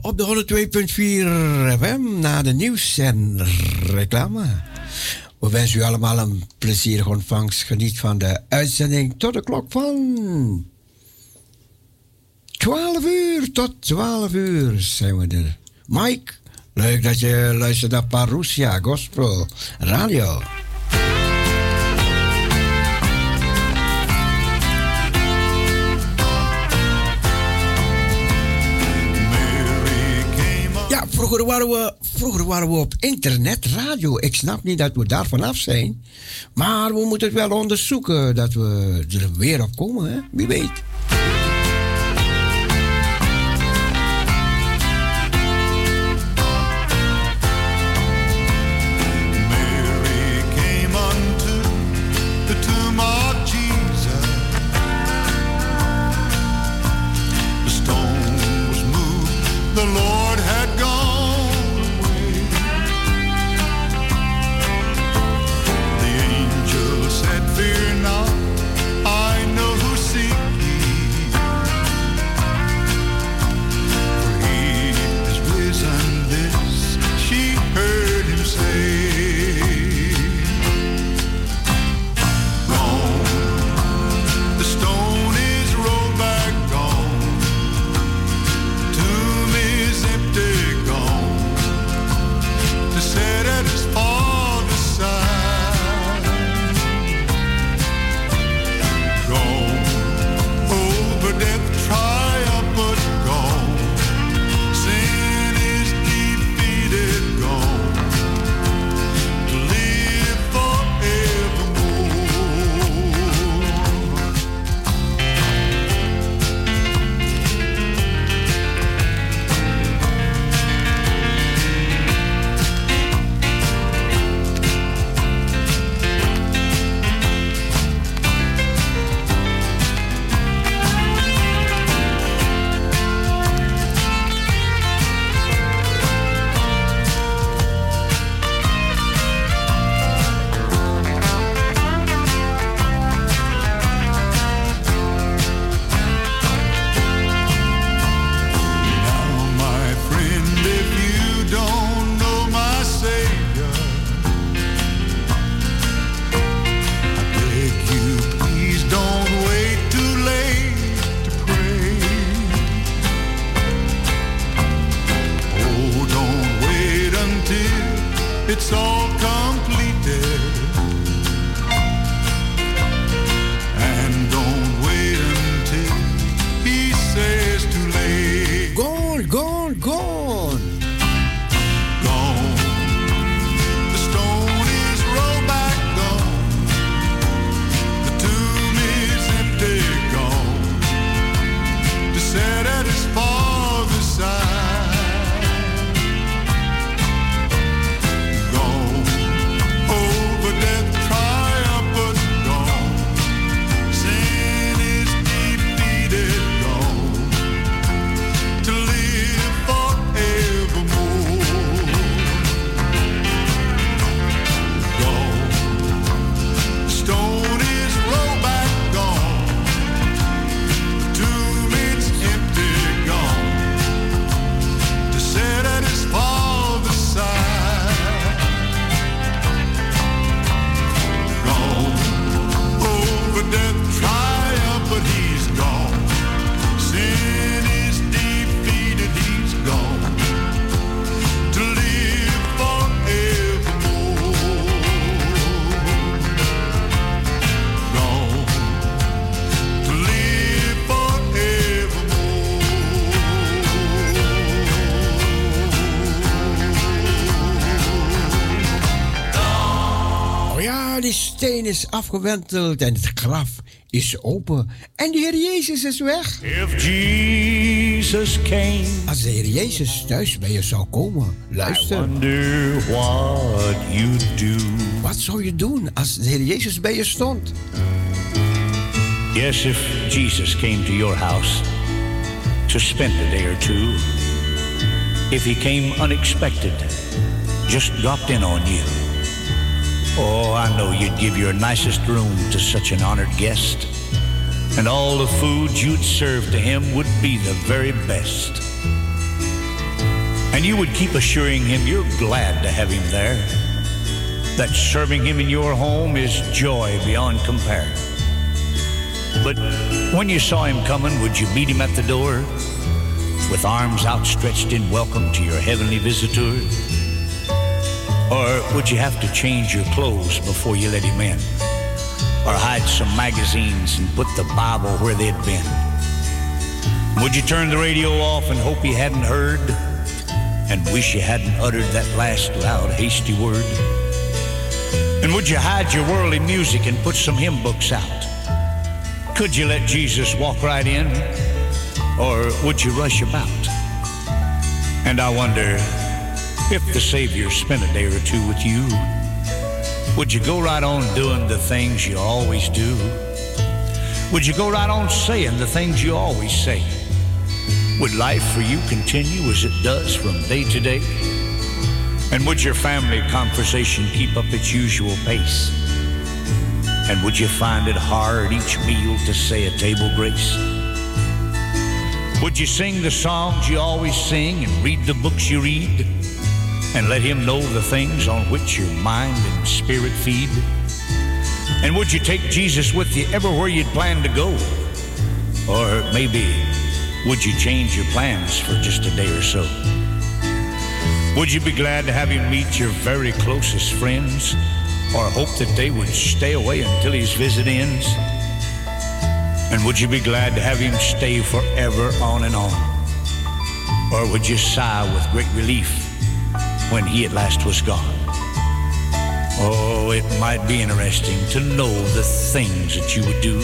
op de 102.4 FM na de nieuws en reclame. We wensen u allemaal een plezierige ontvangst. Geniet van de uitzending tot de klok van 12 uur. Tot 12 uur zijn we er. Mike, leuk dat je luistert naar Parousia Gospel Radio. Vroeger waren, we, vroeger waren we op internetradio. Ik snap niet dat we daar vanaf zijn. Maar we moeten het wel onderzoeken dat we er weer op komen, hè? Wie weet. Go. Steen is afgewenteld en het graf is open. En de Heer Jezus is weg. If Jesus came, Als de Heer Jezus thuis bij je zou komen, luister. what you'd do. Wat zou je doen als de Heer Jezus bij je stond? Yes, if Jesus came to your house to spend a day or two, if he came unexpected, just dropped in on you. Oh, I know you'd give your nicest room to such an honored guest, and all the food you'd serve to him would be the very best. And you would keep assuring him you're glad to have him there, that serving him in your home is joy beyond compare. But when you saw him coming, would you meet him at the door with arms outstretched in welcome to your heavenly visitor? Or would you have to change your clothes before you let him in? Or hide some magazines and put the Bible where they'd been? Would you turn the radio off and hope he hadn't heard? And wish you hadn't uttered that last loud, hasty word? And would you hide your worldly music and put some hymn books out? Could you let Jesus walk right in? Or would you rush about? And I wonder if the Savior spent a day or two with you, would you go right on doing the things you always do? Would you go right on saying the things you always say? Would life for you continue as it does from day to day? And would your family conversation keep up its usual pace? And would you find it hard each meal to say a table grace? Would you sing the songs you always sing and read the books you read? And let him know the things on which your mind and spirit feed? And would you take Jesus with you everywhere you'd plan to go? Or maybe would you change your plans for just a day or so? Would you be glad to have him meet your very closest friends? Or hope that they would stay away until his visit ends? And would you be glad to have him stay forever on and on? Or would you sigh with great relief when he at last was gone? Oh, it might be interesting to know the things that you would do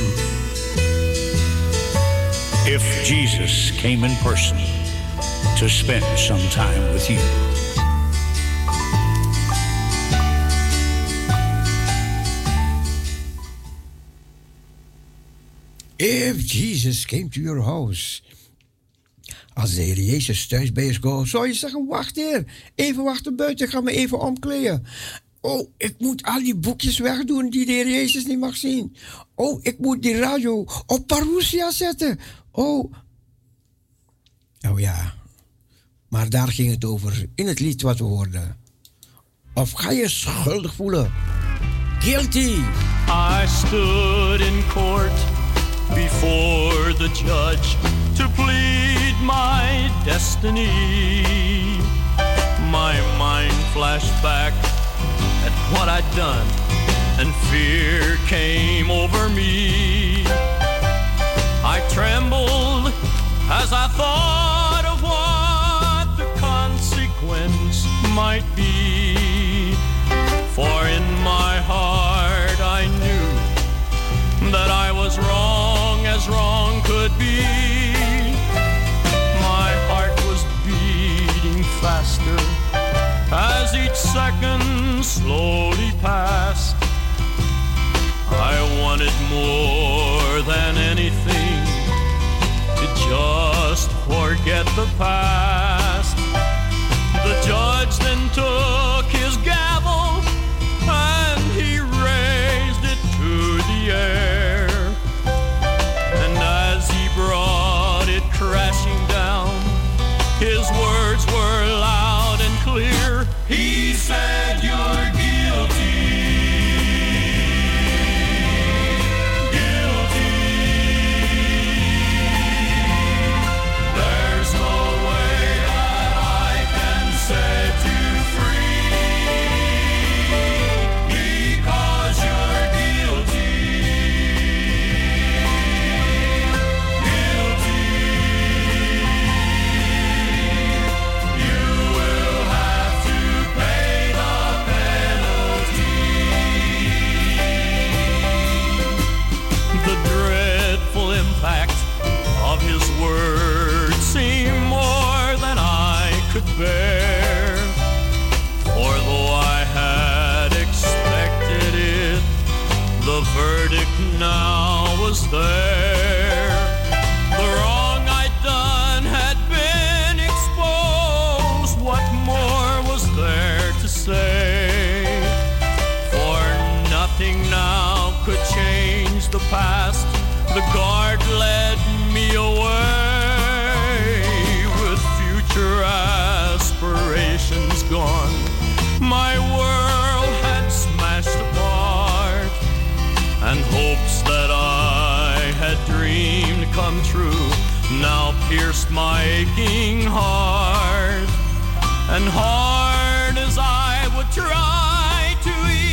if Jesus came in person to spend some time with you. If Jesus came to your house. Als de Heer Jezus thuis bij je komt, zou je zeggen: Wacht, Heer, even wachten buiten, ga me even omkleden. Oh, ik moet al die boekjes wegdoen die de Heer Jezus niet mag zien. Oh, ik moet die radio op parousia zetten. Oh. Oh ja. Maar daar ging het over in het lied wat we hoorden. Of ga je schuldig voelen? Guilty. I stood in court before the judge to plead my destiny. My mind flashed back at what I'd done, and fear came over me. I trembled as I thought of what the consequence might be. For in my heart I knew that I was wrong as wrong could be. Faster as each second slowly passed. I wanted more than anything to just forget the past. The judge then took there. The wrong I'd done had been exposed. What more was there to say? For nothing now could change the past. The guard led me away with future aspirations gone. My world had smashed apart, and hopes that true now pierced my aching heart. And hard as I would try to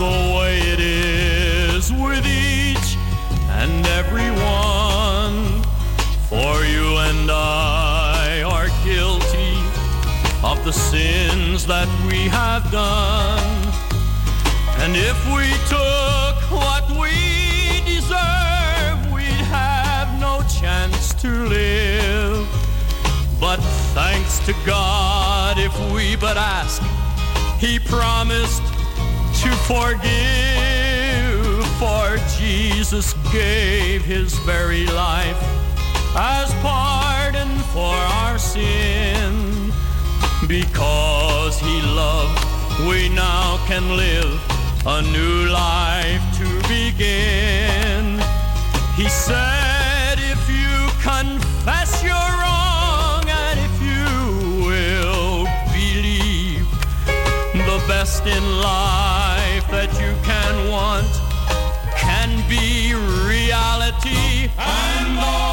the way it is with each and every one. For you and I are guilty of the sins that we have done. And if we took what we deserve, we'd have no chance to live. But thanks to God, if we but ask, He promised to forgive. For Jesus gave His very life as pardon for our sin. Because He loved, we now can live a new life to begin. He said, if you confess your wrong and if you will believe, the best in life be reality. And though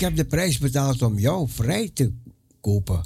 Ik heb de prijs betaald om jou vrij te kopen.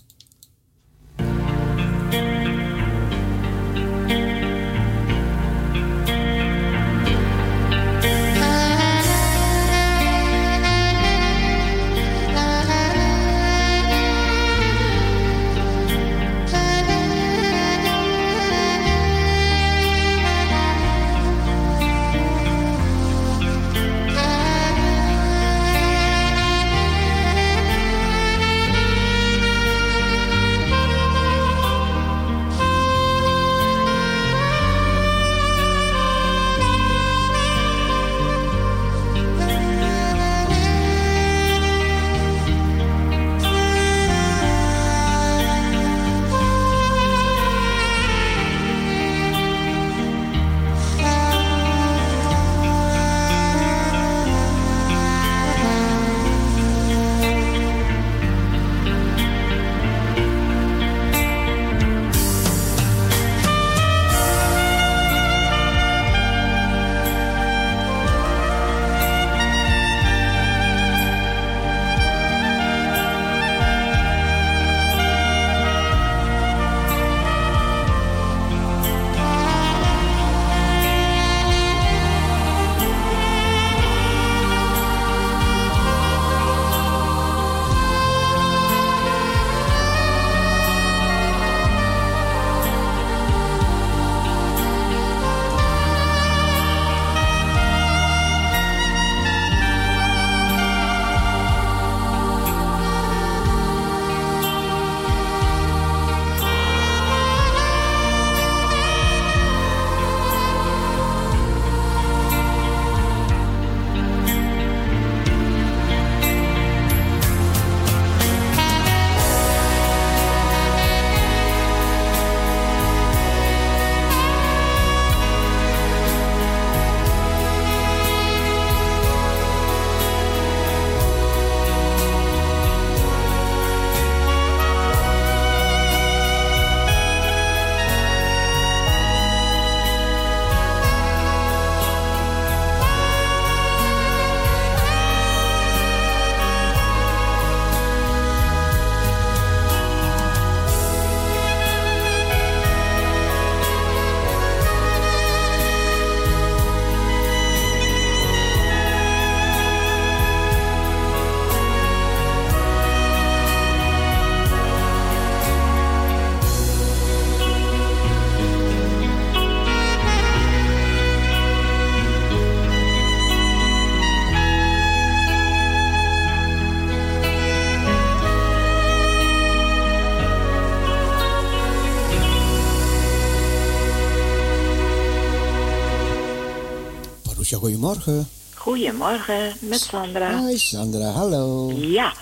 Goedemorgen. Goedemorgen, met Sandra. Hi Sandra, hallo. Ja,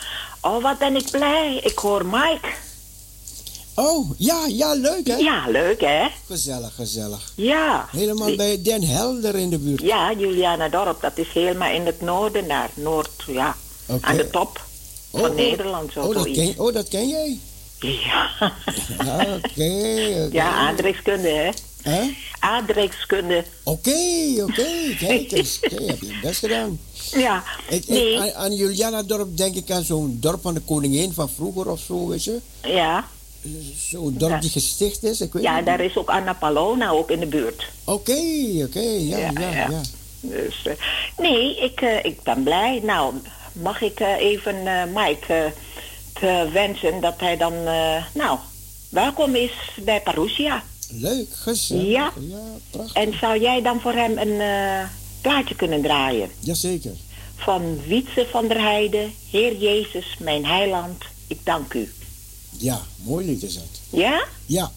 oh wat ben ik blij. Ik hoor Mike. Oh, ja, ja, leuk hè? Ja, leuk hè? Gezellig, gezellig. Ja. Helemaal Die- bij Den Helder in de buurt. Ja, Juliana Dorp, dat is helemaal in het noorden daar. Noord, ja. Aan de top Oh, van oh. Nederland, zo Oh dat, ken, oh, dat ken jij? Ja. Ja, Oké, ja, aardrijkskunde hè? Hè? Aardrijkskunde. Oké, oké. Kijk eens. Oké, heb je het best gedaan. Ja, Ik, nee, aan, aan Juliana dorp denk ik aan zo'n dorp van de koningin van vroeger of zo, weet je? ja. Zo'n dorp Ja. die gesticht is, ik weet Ja, niet. daar is ook Anna Palona ook in de buurt. Oké, oké, ja, ja, Ja. Dus, eh, nee, ik, eh, ik ben blij. Nou, mag ik eh, even Mike te wensen dat hij dan, nou, welkom is bij Parousia. Leuk, gezellig. Ja. ja prachtig. En zou jij dan voor hem een eh, plaatje kunnen draaien? Jazeker. Van Wietse van der Heijden, Heer Jezus, mijn heiland, ik dank u. Ja, mooi lied is dat. Ja? Ja,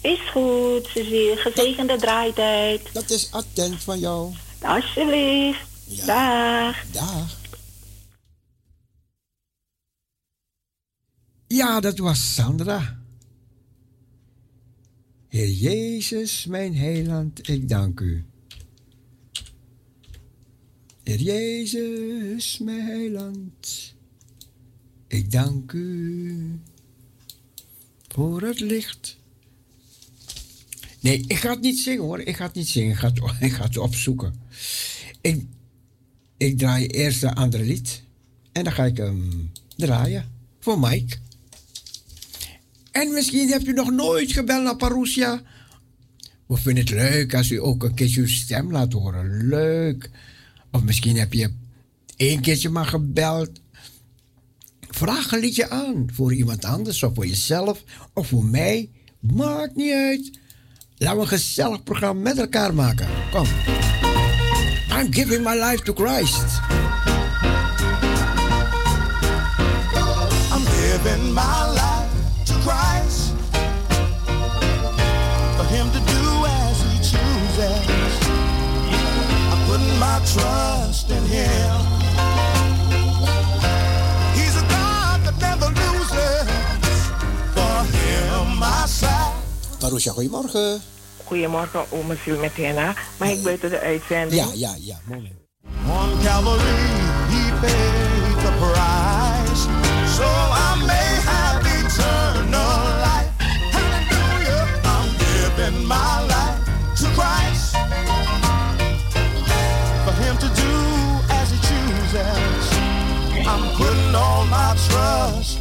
Is goed, Cecile. Gezegende draaitijd. dat is attent van jou. Alsjeblieft. Ja. Dag. Dag. Ja, dat was Sandra. Heer Jezus, mijn heiland, ik dank u. Heer Jezus, mijn heiland, ik dank u voor het licht. Nee, ik ga het niet zingen hoor. Ik ga het niet zingen. Ik ga het, ik ga het opzoeken. Ik, ik draai eerst een andere lied. En dan ga ik hem draaien. Voor Mike. En misschien hebt u nog nooit gebeld naar Parousia. We vinden het leuk als u ook een keertje uw stem laat horen. Leuk. Of misschien heb je één keertje maar gebeld. Vraag een liedje aan voor iemand anders of voor jezelf of voor mij. Maakt niet uit. Laten we een gezellig programma met elkaar maken. Kom. I'm giving my life to Christ. I'm giving my life Parousia, goedemorgen. Goedemorgen, oma Sil met Henna. Maar ik buiten de uitzending? Ja, ja, ja, moment. On Calvary, He paid the price, so I may have eternal life. Hallelujah! I'm giving my Putting all my trust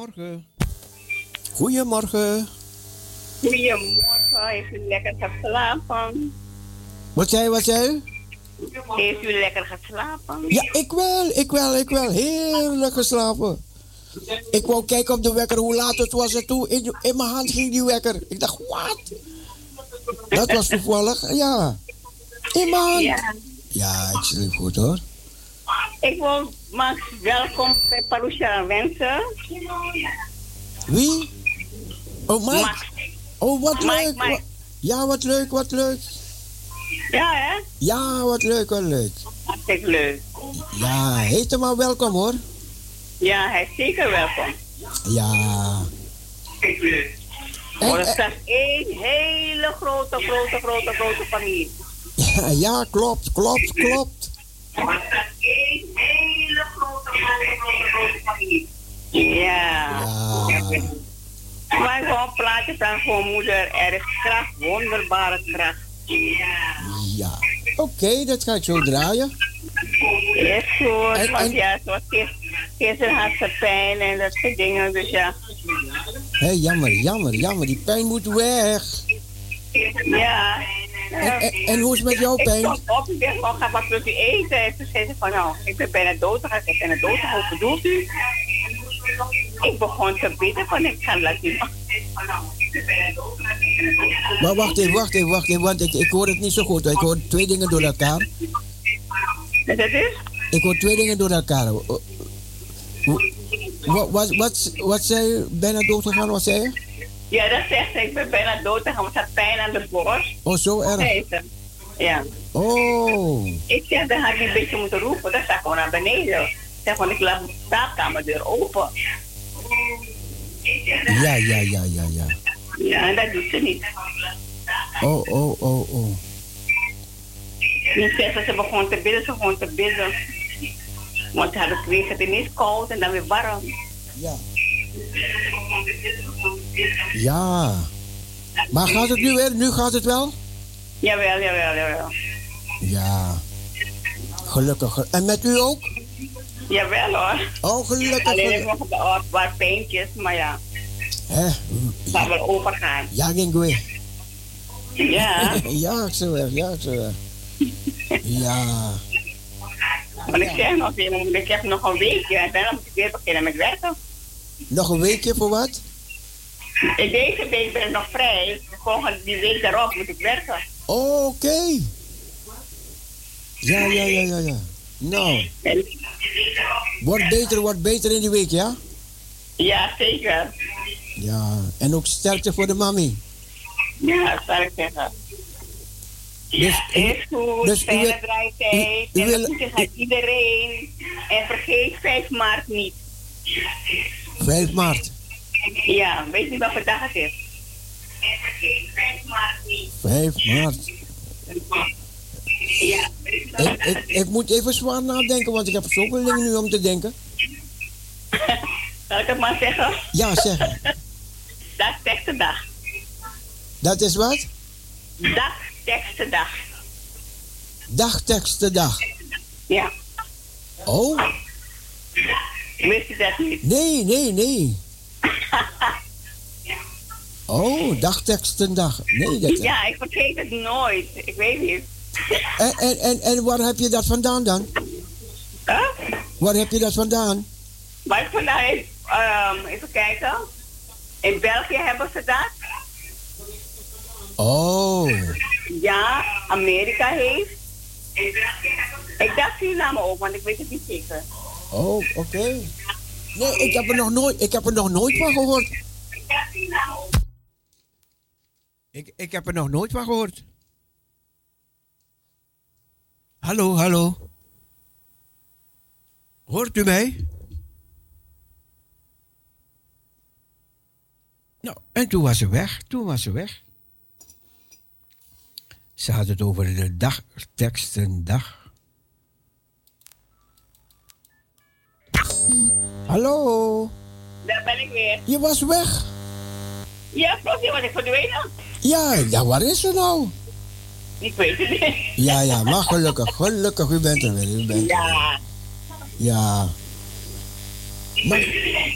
goedemorgen. Goedemorgen. Goedemorgen, heeft u lekker geslapen? Wat zei je, wat zei je? Heeft u lekker geslapen? Ja, ik wel, ik wel, ik wel. Heerlijk geslapen. Ik wou kijken op de wekker hoe laat het was en toen in, in mijn hand ging die wekker. Ik dacht, wat? Dat was toevallig, ja. In mijn hand. Ja. Ja, ik sliep goed hoor. Ik wil Max welkom bij Parousia wensen. Wie? Oh, Mike. Max. Oh, wat Mike, leuk. Mike. Ja, wat leuk, wat leuk. Ja, hè? Ja, wat leuk, wat leuk. Hartstikke leuk. Ja, heet hem maar welkom hoor. Ja, hij is zeker welkom. Ja. Want het is één hele grote, grote, grote, grote familie. ja, ja, klopt, klopt, klopt. Het is één hele grote, grote, grote, grote familie. Ja. Ja. Maar ik wil een plaatje van voor moeder. Er is kracht, wonderbare kracht. Ja. Ja. Oké, dat ga ik zo draaien. Goed, En- want en- ja, zoals gisteren, gisteren had ze pijn en dat soort dingen, dus ja. Hé, jammer, jammer, jammer. Die pijn moet weg. Ja. En, en, en hoe is het met jouw Ik pijn? stond op, ik dacht, oh, ga wat u eten? En toen zei ze van, nou, ik ben bijna dood. Ik ben bijna dood, hoe bedoelt u? Ik begon te bidden van, ik ga laten zien. Maar wacht even, wacht even, wacht even, want ik, ik hoor het niet zo goed. Ik hoor twee dingen door elkaar. En dat is? Ik hoor twee dingen door elkaar. Wat, wat, wat, wat zei je? Bijna dood gegaan, wat zei je? Ja, dat zegt ze, ik ben bijna dood. En ze had pijn aan de borst. Oh, zo erg. Ja. Oh. Ik zeg, dan had ik een beetje moeten roepen. Dan sta ik gewoon naar beneden. Ik zeg, van, ik laat de slaapkamerdeur open. Ja, ja, ja, ja, ja. Ja, en dat doet ze niet. Oh, oh, oh, oh. Nu zegt ze, ze begon te bidden, ze begon te bidden. Want ze had het weer het ineens koud en dan weer warm. Ja. Ja. Maar gaat het nu weer? Nu gaat het wel? Jawel, jawel, jawel. Ja. Gelukkig. En met u ook? Jawel hoor. Oh, gelukkig. Alleen nog wat, wat pijntjes, maar ja, Hè? zal wel overgaan. Ja, ging weer. Ja, Ja, zo weg. Ja, zo weg. Ja. want ik zeg nog ik heb nog een weekje en dan moet ik weer beginnen met werken. Nog een weekje voor wat? In deze week ben ik nog vrij. Volgende die week daarop moet ik werken. Oh, oké. Ja, ja, ja, ja, ja. Nou, wordt beter, wordt beter in die week, ja? ja, zeker. Ja. En ook sterkte voor de mami. Ja, zeggen. Dus, Is goed, dus fijne draaitijd. En wil- aan iedereen. En vergeet 5 maart niet. 5 maart. Ja, weet niet wat dag het is. En vergeet 5 maart niet. 5 maart. Ja, Ik, ik, ik moet even zwaar nadenken, want ik heb zoveel dingen nu om te denken. zal ik het maar zeggen? Ja, zeg. Dat is tekstendag. Dat is wat? Dag, tekstendag. Dagtekstendag. Ja, Oh, wist je dat niet? nee, nee, nee. Oh, dagtekstendag. Nee, dat... Ja, ik vergeet het nooit. Ik weet niet. En, en, en, en waar heb je dat vandaan dan? Huh? Waar heb je dat vandaan? Maar ik vandaan, ehm even kijken. In België hebben ze dat. Oh, Ja, Amerika heeft. Ik dacht Suriname ook, want ik weet het niet zeker. Oh, oké. Nee, ik heb, er nog nooit, ik heb er nog nooit van gehoord. Ik. Ik, heb er nog nooit van gehoord. Hallo, hallo. Hoort u mij? Nou, en toen was ze weg. Toen was ze weg. Ze had het over de dagtekstendag. Hallo, Daar ben ik weer. je was weg. Ja, klopt, je was ik verdwenen. Ja, ja, waar is ze nou? Ik weet het niet. Ja, ja, maar gelukkig, gelukkig, u bent er weer. U bent er. Ja, Ja. Maar,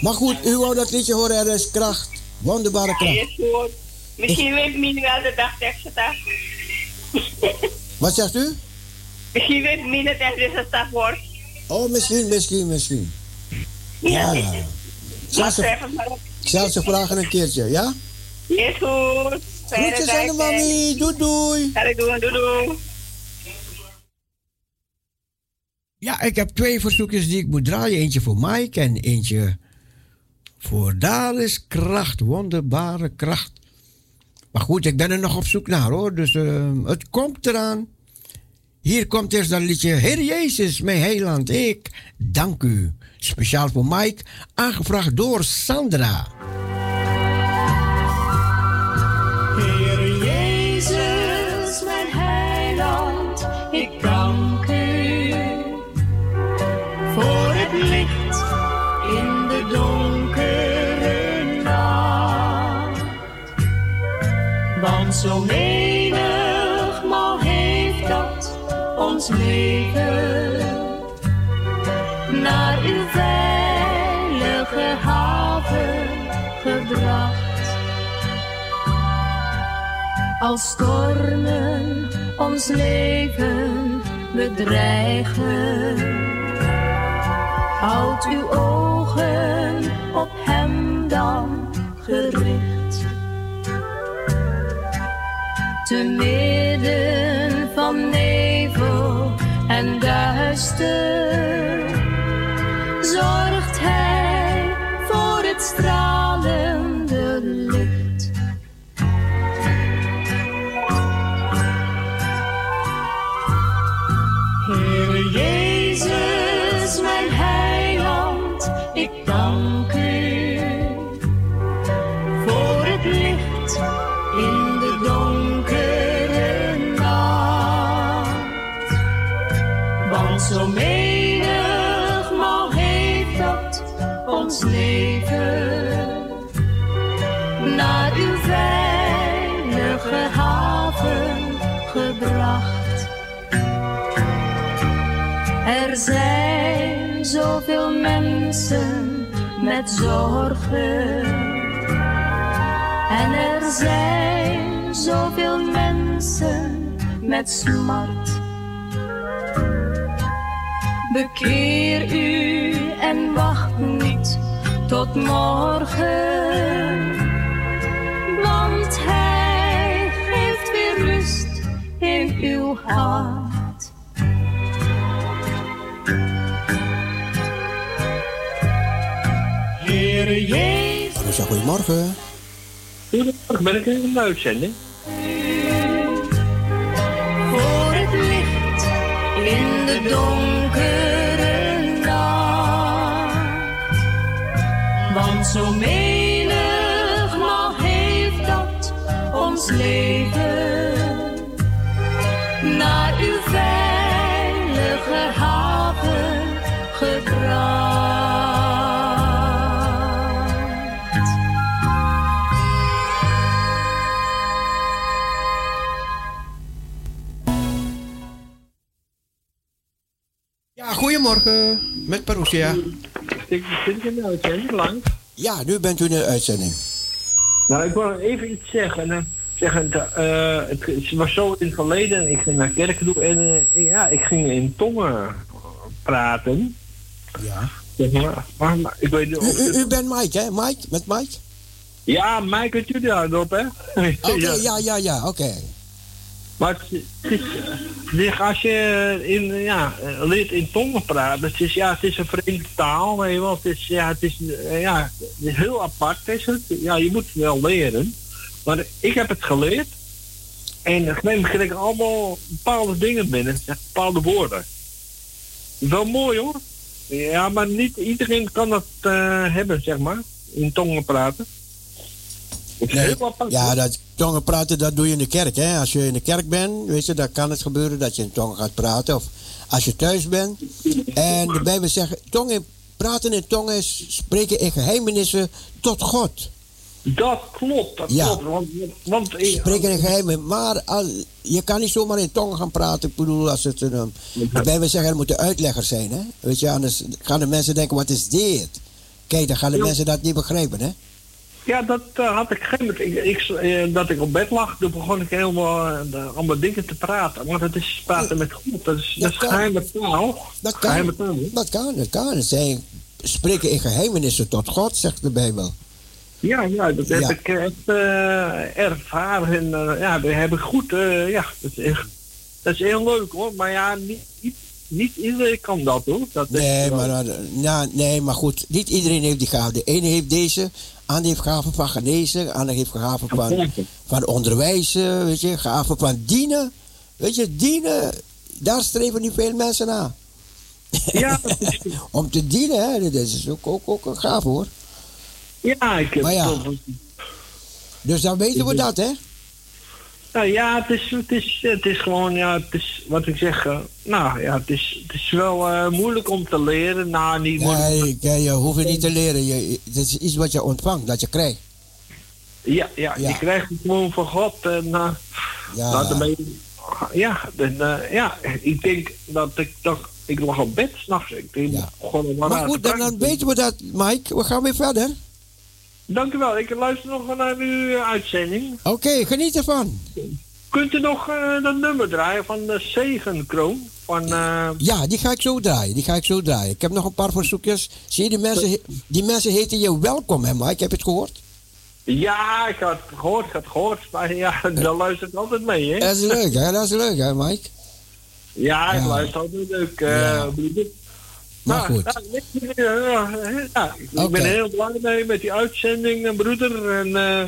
maar goed, u wou dat liedje horen, er is kracht. Wonderbare Ja, kracht. is goed. Misschien weet Mien wel de daar. Wat zegt u? Misschien weet Mien het het daarvoor. Oh, misschien, misschien, misschien. Ja, ja. Ik zal ze, vragen een keertje, ja? Is goed. Fijne Groetjes aan de mami. Doei, doei. Ga ik doen, doei doei. Ja, ik heb twee verzoekjes die ik moet draaien. Eentje voor Mike en eentje voor Daar is kracht. Wonderbare kracht. Maar goed, ik ben er nog op zoek naar hoor. Dus eh, het komt eraan. Hier komt eerst dat liedje. Heer Jezus, mijn heiland, ik dank u. Speciaal voor Mike, aangevraagd door Sandra. Heer Jezus, mijn heiland, ik dank u voor het licht in de donkere nacht. Want zo menigmaal Als stormen ons leven bedreigen, houd uw ogen op Hem dan gericht. Te midden van nevel en duister, zorgt zijn zoveel mensen met zorgen. En er zijn zoveel mensen met smart. Bekeer u en wacht niet tot morgen. Want Hij geeft weer rust in uw hart. Marusha, goedemorgen. Goedemorgen, ben ik in een uitzending? voor het licht in de donkere nacht. Want zo menigmaal goedemorgen. Met Parousia. Ik zit in de uitzending lang. Ja, nu bent u in de uitzending. Nou, ik wil even iets zeggen. eh, zeggen eh, het, was zo in het verleden. Ik ging naar kerk toe en eh, ja, ik ging in tongen praten. Ja. Zeg maar, maar, maar ik weet niet U, of u, het- u bent Mike, hè? Mike? Met Mike? Ja, Mike het jullie daarop, hè? Oké, ja, ja, ja, oké. Maar het, het is, als je in, ja, leert in tongen praten, het is, ja, het is een vreemde taal, weet je wel. Het is, ja, het is, eh, ja, het is heel apart, is het. Ja, je moet het wel leren. Maar ik heb het geleerd. En op een kreeg ik allemaal bepaalde dingen binnen, bepaalde woorden. Wel mooi hoor. Ja, maar niet iedereen kan dat eh, hebben, zeg maar. In tongen praten. Heel apart. Ja, dat tongen praten, dat doe je in de kerk, hè? Als je in de kerk bent, weet je, dan kan het gebeuren dat je in tongen gaat praten. Of als je thuis bent. En de Bijbel zegt, tongen, praten in tongen is spreken in geheimenissen tot God. Dat klopt, dat Ja. klopt. Want, want eh, Spreken in geheimen. Maar al, je kan niet zomaar in tongen gaan praten. Ik bedoel, als het een, um, de Bijbel zegt, er moet een uitlegger zijn, hè? Weet je, anders gaan de mensen denken, wat is dit? kijk, dan gaan de mensen dat niet begrijpen, hè? Ja, dat eh, had ik geen ik, ik, eh, Dat ik op bed lag, toen begon ik helemaal eh, de- allemaal dingen te praten. Want het is praten met God, dat is, dat is kan. geheime taal. Dat Geheime kan. taal. Dat kan, dat kan. Zijn spreken in geheimenissen tot God, zegt de Bijbel. Ja, ja, dat heb Ja. ik echt eh, ervaren. En eh, ja, dat heb ik goed. eh, ja, dat is, echt, dat is heel leuk hoor. Maar ja, niet, niet, niet iedereen kan dat hoor. Dat Nee maar, eh, nou, nee, maar goed, niet iedereen heeft die gave. De ene heeft deze, ander heeft gaven van genezen, ander heeft gaven van, van onderwijzen, weet je, gaven van dienen. Weet je, dienen, daar streven niet veel mensen naar. Ja, Om te dienen, hè, dat is ook, ook, ook een gave hoor. ja, ik heb Maar ja. Dus dan weten we dat, hè? Nou ja, het is, het, is, het is gewoon, ja, het is wat ik zeg. eh, nou ja, het is, het is wel eh, moeilijk om te leren. Nou, niet moeilijk. Nee, kijk, je hoeft het niet te leren. Je, het is iets wat je ontvangt, dat je krijgt. Ja, ja, Ja. je krijgt het gewoon van God. En, eh, Ja. nou, dan ben je- ja, eh, ja, ik denk dat ik toch, ik lag op bed s'nachts. Ik denk, gewoon maar Maar goed, dan, dan weten we dat, Mike. We gaan weer verder. Dank u wel. Ik luister nog naar uw eh, uitzending. Oké, geniet ervan. Kunt u nog eh, dat nummer draaien van de Zegenkroon? Van, eh, Ja, die ga ik zo draaien. Die ga ik zo draaien. Ik heb nog een paar verzoekjes. Zie je, die mensen, die mensen heten je welkom, hè, Mike? Heb je het gehoord? ja, ik had het gehoord, ik had het gehoord. Maar ja, dan luister ik altijd mee, hè? Dat is leuk, hè? Dat is leuk, hè, Mike? Ja, ik Ja. luister altijd leuk. Ja. Maar goed. nou, ik, eh, ja, ja, ik ben heel blij mee met die uitzending, eh, broeder. En, eh,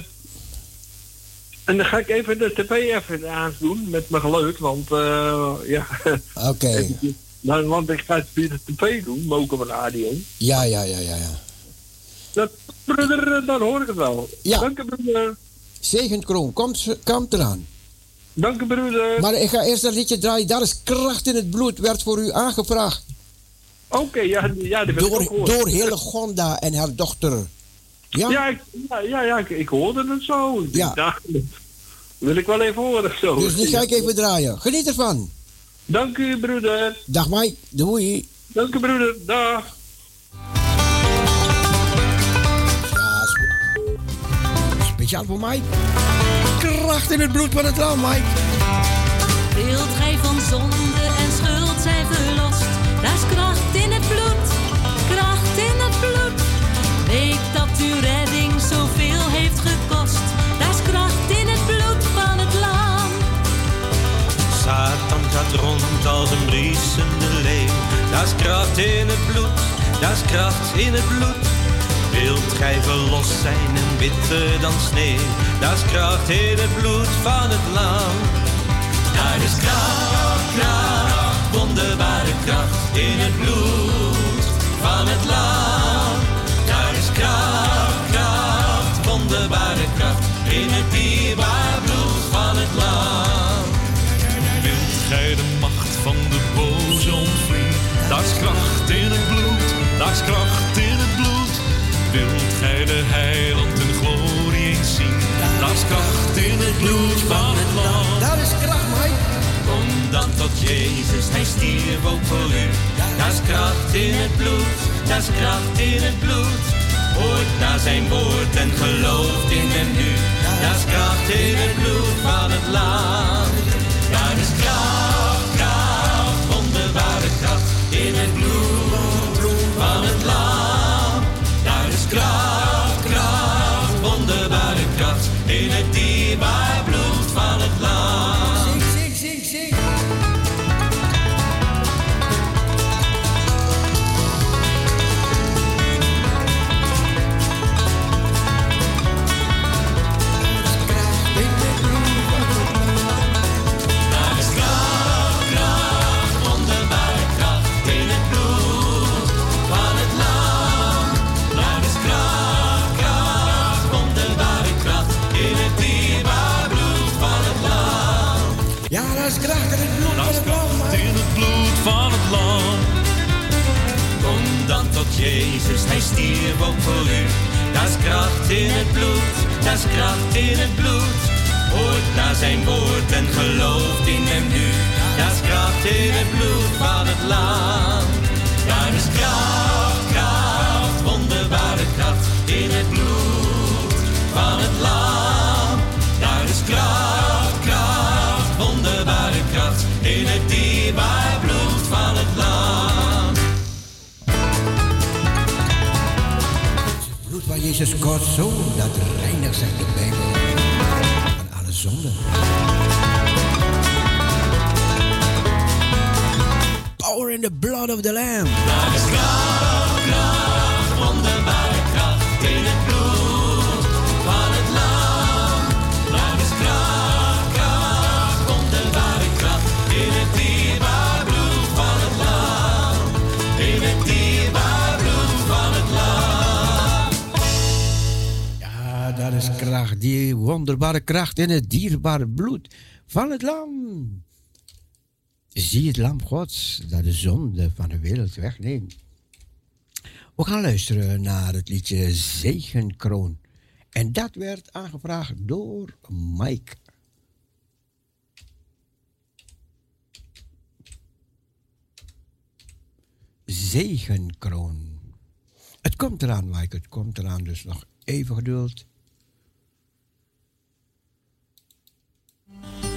en dan ga ik even de tv even aandoen met mijn geluid, want ja. Oké. nou, want ik ga het via de tv doen, maar ook op een radio. Ja, ja, ja, ja, ja. Dat, broeder, dan hoor ik het wel. Ja. Dank u, broeder. Zegenkroon, komt, komt eraan. Dank u, broeder. Maar ik ga eerst dat liedje draaien. Daar is kracht in het bloed, werd voor u aangevraagd. Oké, ja, ja, die heb ik ook Door, door Hillegonda en haar dochter. Ja? Ja, ik, ja, ja, ja, ik, ik hoorde het zo. Ja. dat wil ik wel even horen zo. Dus die ga ik even draaien. Geniet ervan. Dank u, broeder. Dag Mike, doei. Dank u, broeder. Dag. Speciaal voor Mike. Kracht in het bloed van het land, Mike. Gij van zonde Satan gaat rond als een briesende leeuw. Daar is kracht in het bloed, daar is kracht in het bloed. Wilt gij verlost zijn en witter dan sneeuw? Daar is kracht in het bloed van het lam. Daar is kracht, kracht, wonderbare kracht in het bloed van het lam. Daar is kracht, kracht, wonderbare de heiland en glorie eens zien? Daar is kracht in het bloed van het land. Daar is kracht, Mike. Kom dan tot Jezus, hij stierf ook voor u. Daar is kracht in het bloed, daar is kracht in het bloed. Hoort naar zijn woord en gelooft in hem nu. Daar is kracht in het bloed van het land. Daar is kracht, Jezus, hij stierf ook voor u. Dat is kracht in het bloed, dat is kracht in het bloed. Hoort naar zijn woord en gelooft in hem nu. Dat is kracht in het bloed van het land. Daar is kracht, kracht, wonderbare kracht in het bloed van het land. Daar is kracht, kracht, wonderbare kracht in het dierbare van Jezus Gods Zoon, dat reinigt, zegt de Bijbel, van alle zonden. Power in the blood of the Lamb. Ja, dat is kracht, die wonderbare kracht in het dierbare bloed van het lam. Zie het lam Gods dat de zonde van de wereld wegneemt. We gaan luisteren naar het liedje Zegenkroon. En dat werd aangevraagd door Mike. Zegenkroon. Het komt eraan, Mike, het komt eraan, dus nog even geduld. Thank you.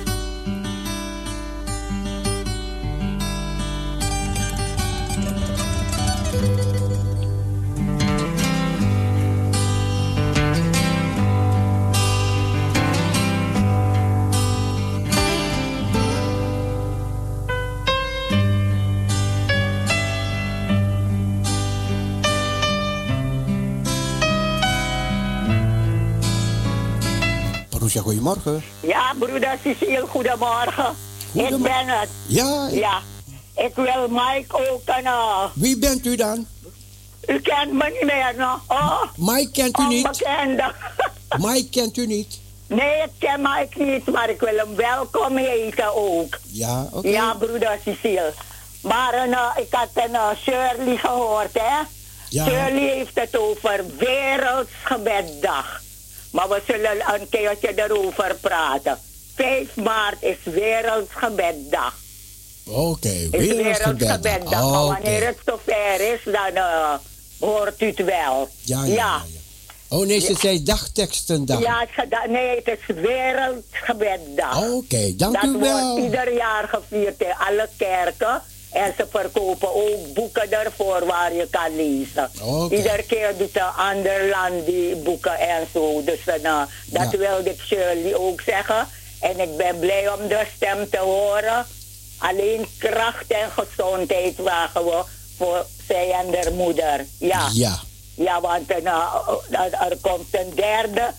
Marusha, goedemorgen. Ja, broeder Cecile, goedemorgen. Ik ben het. Ja, ik- Ja. Ik wil Mike ook een... eh, Wie bent u dan? u kent me niet meer, no? Oh, Mike kent u niet? Mike kent u niet? Nee, ik ken Mike niet, maar ik wil hem welkom heten ook. Ja, oké. Ja, broeder Cecile. Maar een, eh, ik had een eh, Shirley gehoord, hè? Ja. Shirley heeft het over Wereldsgebeddag. Maar we zullen een keertje erover praten. 5 maart is Wereldsgebeddag. Oké, Is wereldgebed. Wereldsgebeddag. Maar wanneer het zover is, dan eh, hoort u het wel. Ja, ja, ja. Oh nee, ze zei dagtekstendag. Ja, nee, het is Wereldgebeddag. Oké, dank dat u wel. wordt ieder jaar gevierd in alle kerken. En ze verkopen ook boeken ervoor waar je kan lezen. Oké. Iedere keer doet een ander land die boeken en zo. Dus nou, dat Ja. wilde ik Shirley ook zeggen. En ik ben blij om de stem te horen. Alleen kracht en gezondheid wagen we voor zij en haar moeder. Ja. Ja. Ja, want eh, nou, eh, er komt een derde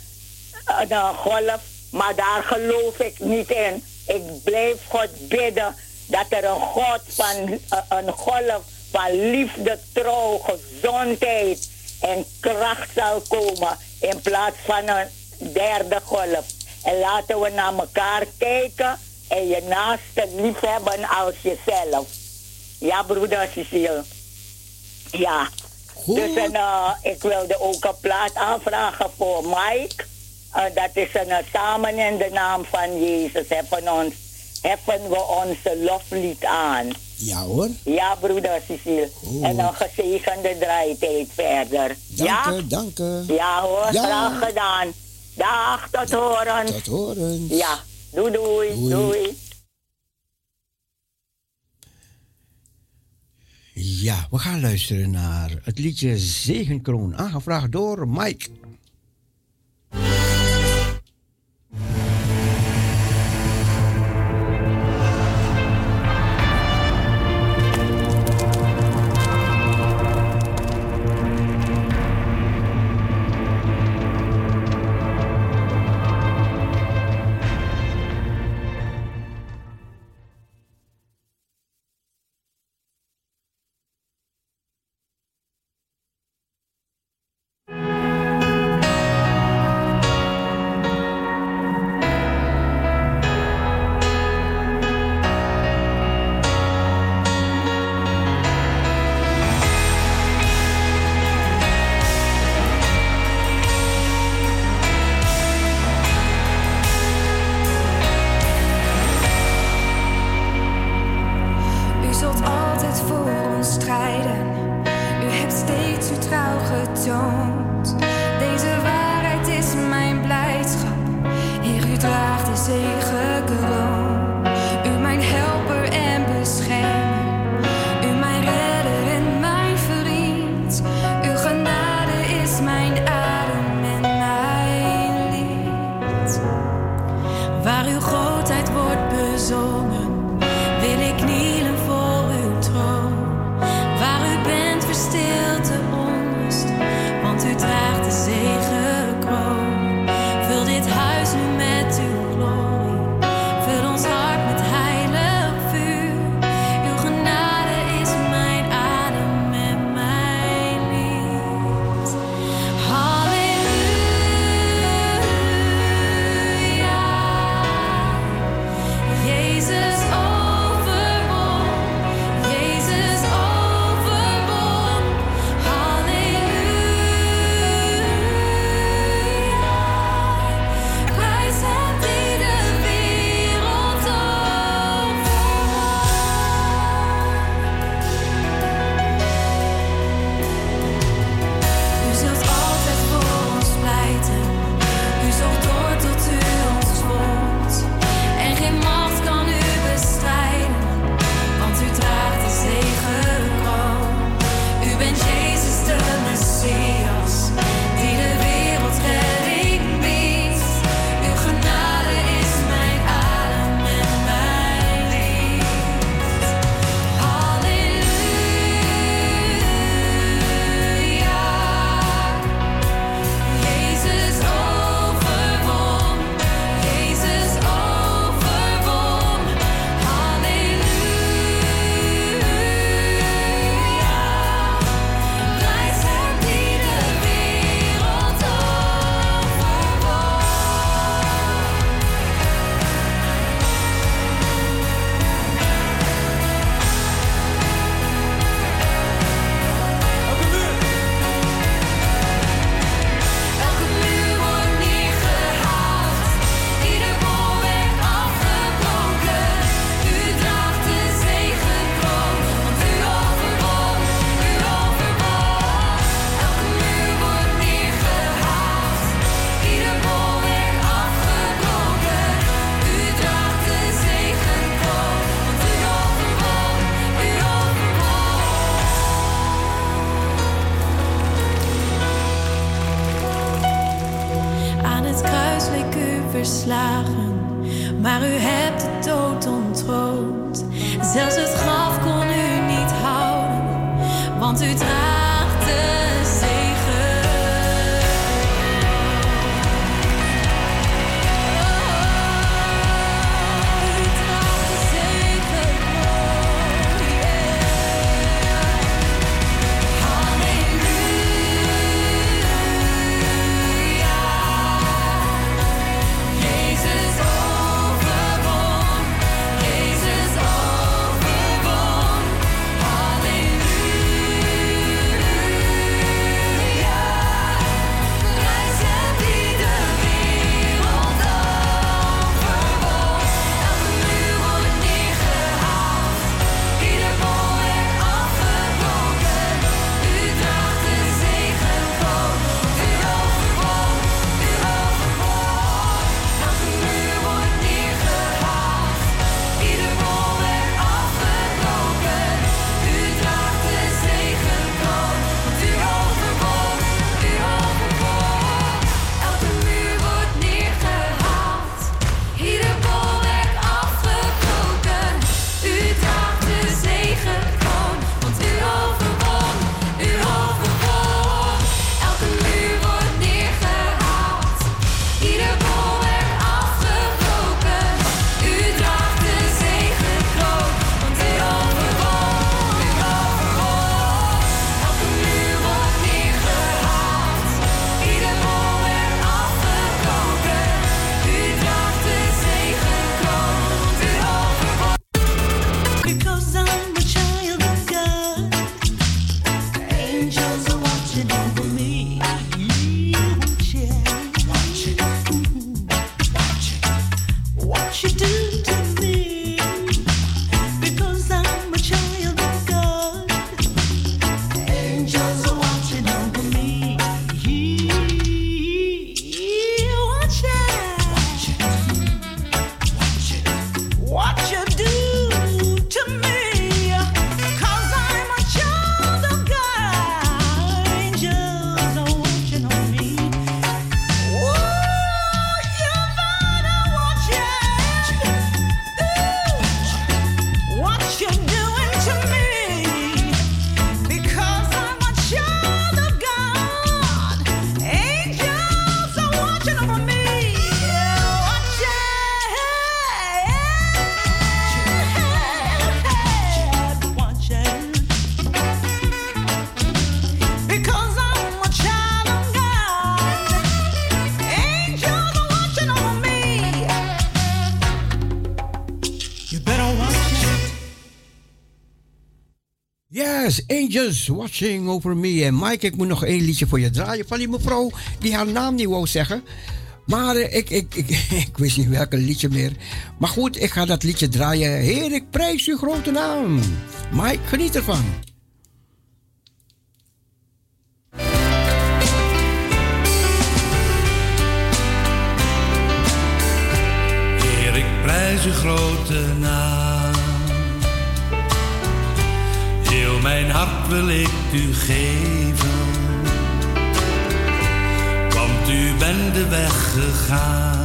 een, eh, golf, maar daar geloof ik niet in. Ik blijf God bidden dat er een God van eh, een golf van liefde, trouw, gezondheid en kracht zal komen in plaats van een derde golf. En laten we naar elkaar kijken en je naaste liefhebben als jezelf. Ja, broeder Cecile. Ja. Dus en, eh, ik wilde ook een plaat aanvragen voor Mike. Eh, dat is een, samen in de naam van Jezus heffen, ons, heffen we onze loflied aan. Ja hoor. Ja, broeder Cecile. En een gezegende draaitijd verder. Dank ja? u, dank u. Ja hoor, Ja. graag gedaan. Dag, tot horen. Tot horen. Ja, doei doei. Doei. doei. Ja, we gaan luisteren naar het liedje Zegenkroon, aangevraagd door Mike. Angels watching over me. En Mike, ik moet nog één liedje voor je draaien van die mevrouw die haar naam niet wou zeggen. Maar eh, ik, ik, ik, ik wist niet welke liedje meer. Maar goed, ik ga dat liedje draaien. Heer, ik prijs uw grote naam. Mike, geniet ervan. Heer, ik prijs uw grote naam. Hart wil ik u geven. Want u bent de weg gegaan.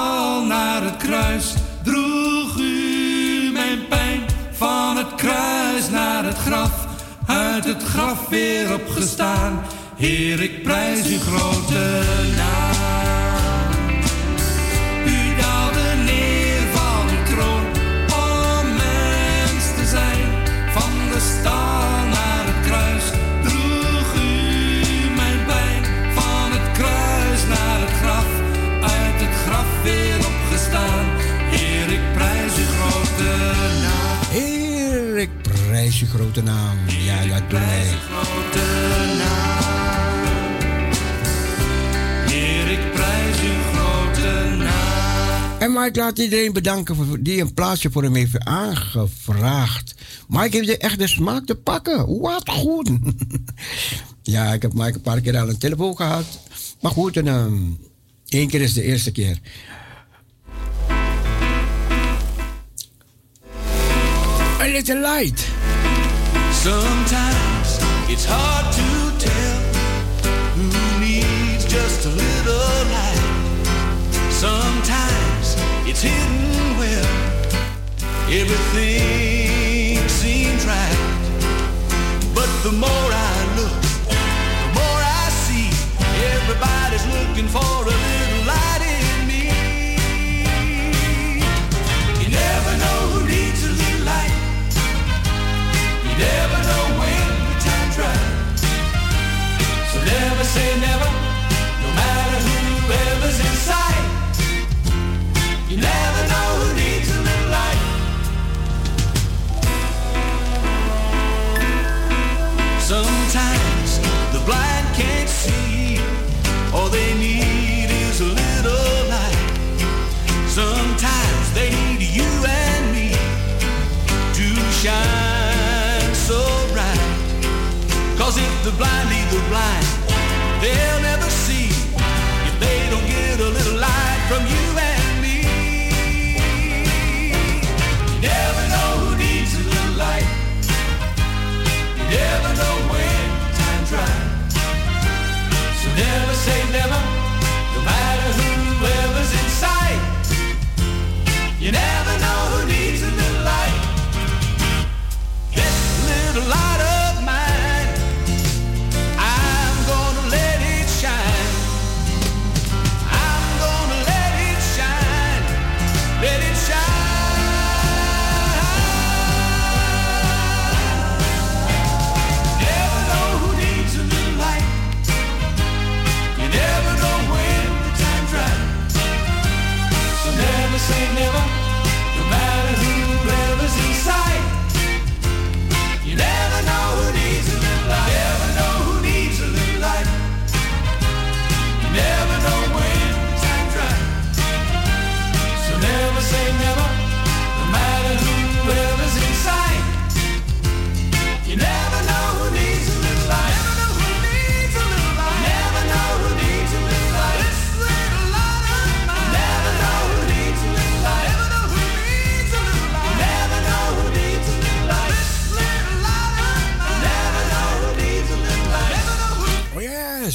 Stal naar het kruis droeg u mijn pijn. Van het kruis naar het graf, uit het graf weer opgestaan. Heer, ik prijs uw grote naam. Prijs uw grote naam. Ja, dat doen wij. grote naam. Heer, ik prijs uw grote naam. En Mike laat iedereen bedanken voor, die een plaatsje voor hem heeft aangevraagd. Mike heeft echt de smaak te pakken. Wat goed. ja, ik heb Mike een paar keer aan de telefoon gehad. Maar goed, en, ehm, één keer is de eerste keer. A little light. Sometimes it's hard to tell who needs just a little light. Sometimes it's hidden where everything seems right. But the more I look, the more I see everybody's looking for a little light in me. You never know who needs a little never know when the time's right. So never say never, the blind lead the blind, they'll never see if they don't get a little light from you and me. You never know who needs a little light. You never know when time's right. So never say never,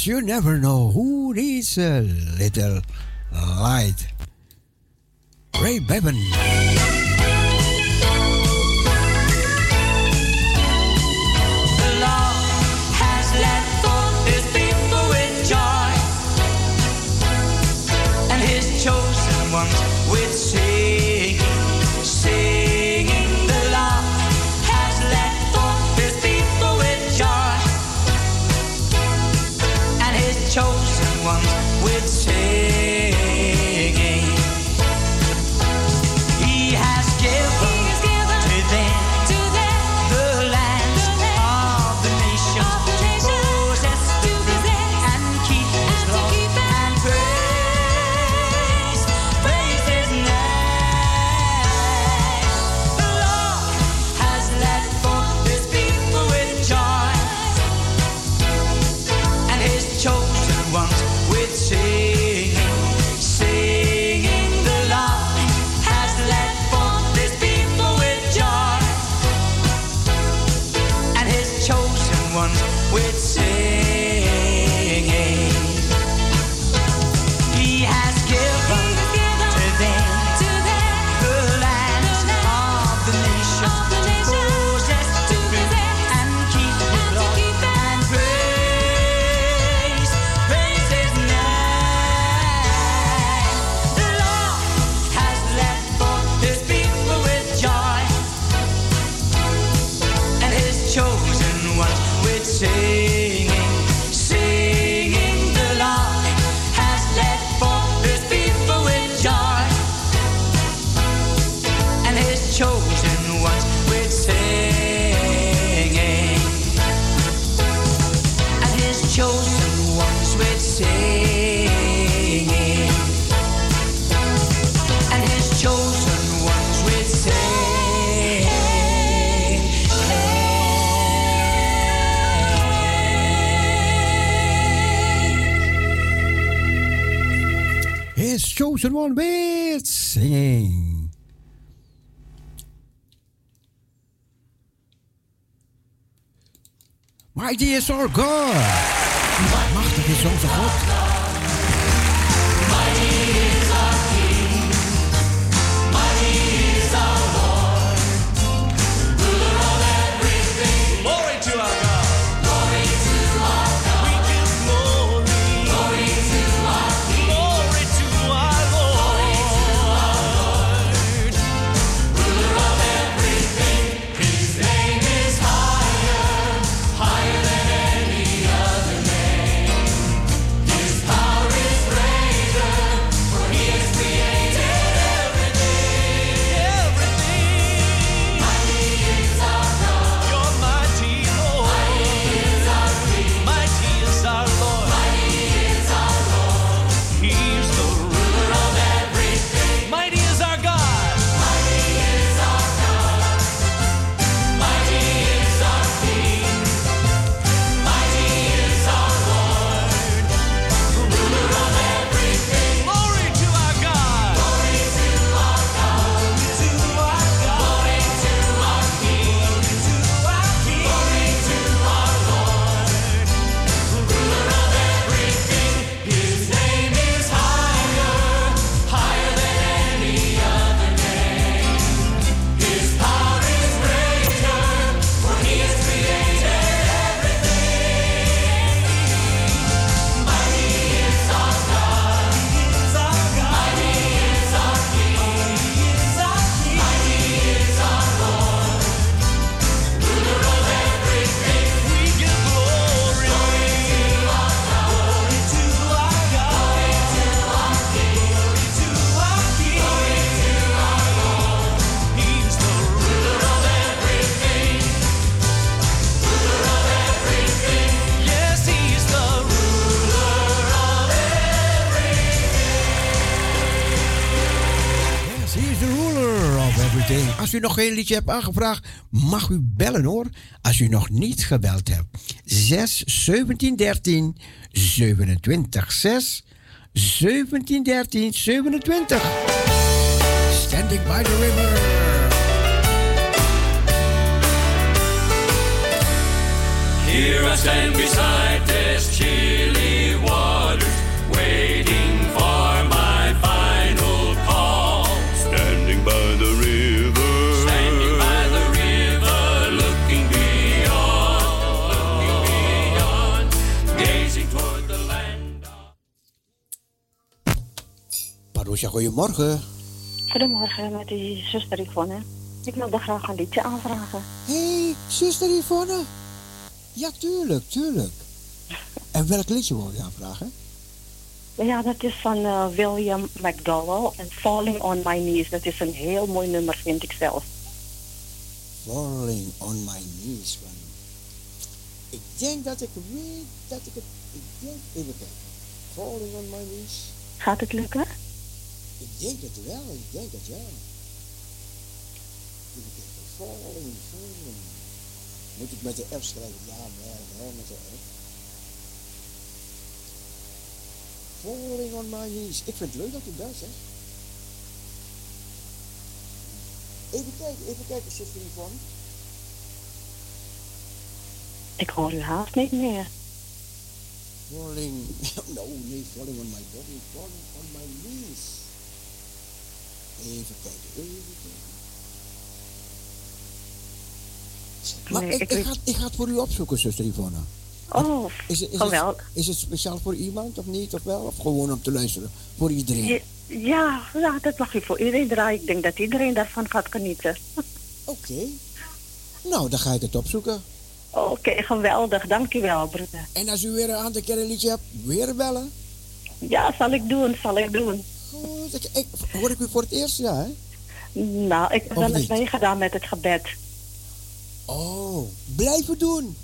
you never know who needs a little light. Ray Bevan. everyone be singing. Mighty is our God. Machtig is onze God. een liedje hebt aangevraagd, mag u bellen hoor. Als u nog niet gebeld hebt. 6 17 13 27 6 17 13 27. Standing by the river. Here I stand beside this. Goedemorgen. Goedemorgen met die zuster Yvonne. Ik wilde graag een liedje aanvragen. Hé, hey, zuster Yvonne. Ja, tuurlijk, tuurlijk. En welk liedje wil je aanvragen? Ja, dat is van eh, William McDowell en Falling on My Knees. Dat is een heel mooi nummer, vind ik zelf. Falling on my knees. Ik denk dat ik weet dat ik het... Ik denk, even kijken. Falling on my knees. Gaat het lukken? Ik denk het wel, ik denk het wel. Even kijken. Falling, falling. Moet ik met de F schrijven? Ja, nee, nee, met de F. Falling on my knees. Ik vind het leuk dat u dat zegt. Even kijken, even kijken, zuster Yvonne. Ik hoor u haast niet meer. Falling, no, nee, falling on my body, falling on my knees. Even kijken, even kijken. Maar Nee, ik, ik ik, weet- ga, ik ga het voor u opzoeken, zuster Yvonne. Oh, Is het, is, geweldig. het, is het speciaal voor iemand of niet? Of wel? Of gewoon om te luisteren? Voor iedereen? Ja, ja, ja, dat mag u voor iedereen draaien. Ik denk dat iedereen daarvan gaat genieten. Oké. Nou, dan ga ik het opzoeken. Oké, geweldig. Dank u wel, broeder. En als u weer een aantal keer een liedje hebt, weer bellen. Ja, zal ik doen, zal ik doen. Ik, ik, hoor ik u voor het eerst, ja hè? Nou, ik heb wel eens meegedaan met het gebed. Oh, blijven doen.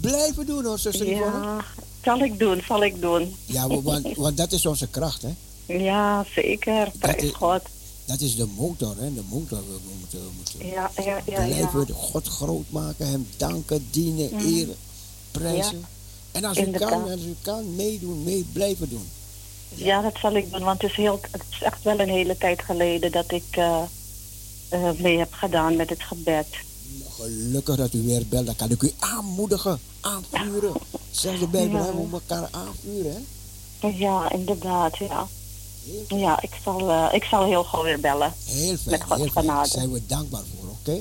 Blijven doen hoor, zuster Yvonne. Ja, zal ik doen, zal ik doen. Ja, wa- want, want dat is onze kracht, hè? Ja, zeker. Prijs is- God. Dat is de motor, hè? De motor. We moeten, we moeten Ja, ja, ja, ja. blijven God groot maken, hem danken, dienen, Mhm. eren, prijzen. Ja, En als u kan, als u kan, meedoen, mee blijven doen. Ja, dat zal ik doen, want het is, heel, het is echt wel een hele tijd geleden dat ik eh, eh, mee heb gedaan met het gebed. Gelukkig dat u weer belt, dan kan ik u aanmoedigen, aanvuren. Zelfs de Bijbel, we elkaar aanvuren, hè? Ja, inderdaad, ja. Ja, ik zal, eh, ik zal heel gauw weer bellen. Heel Met Gods heel fijn. Daar zijn we dankbaar voor, oké?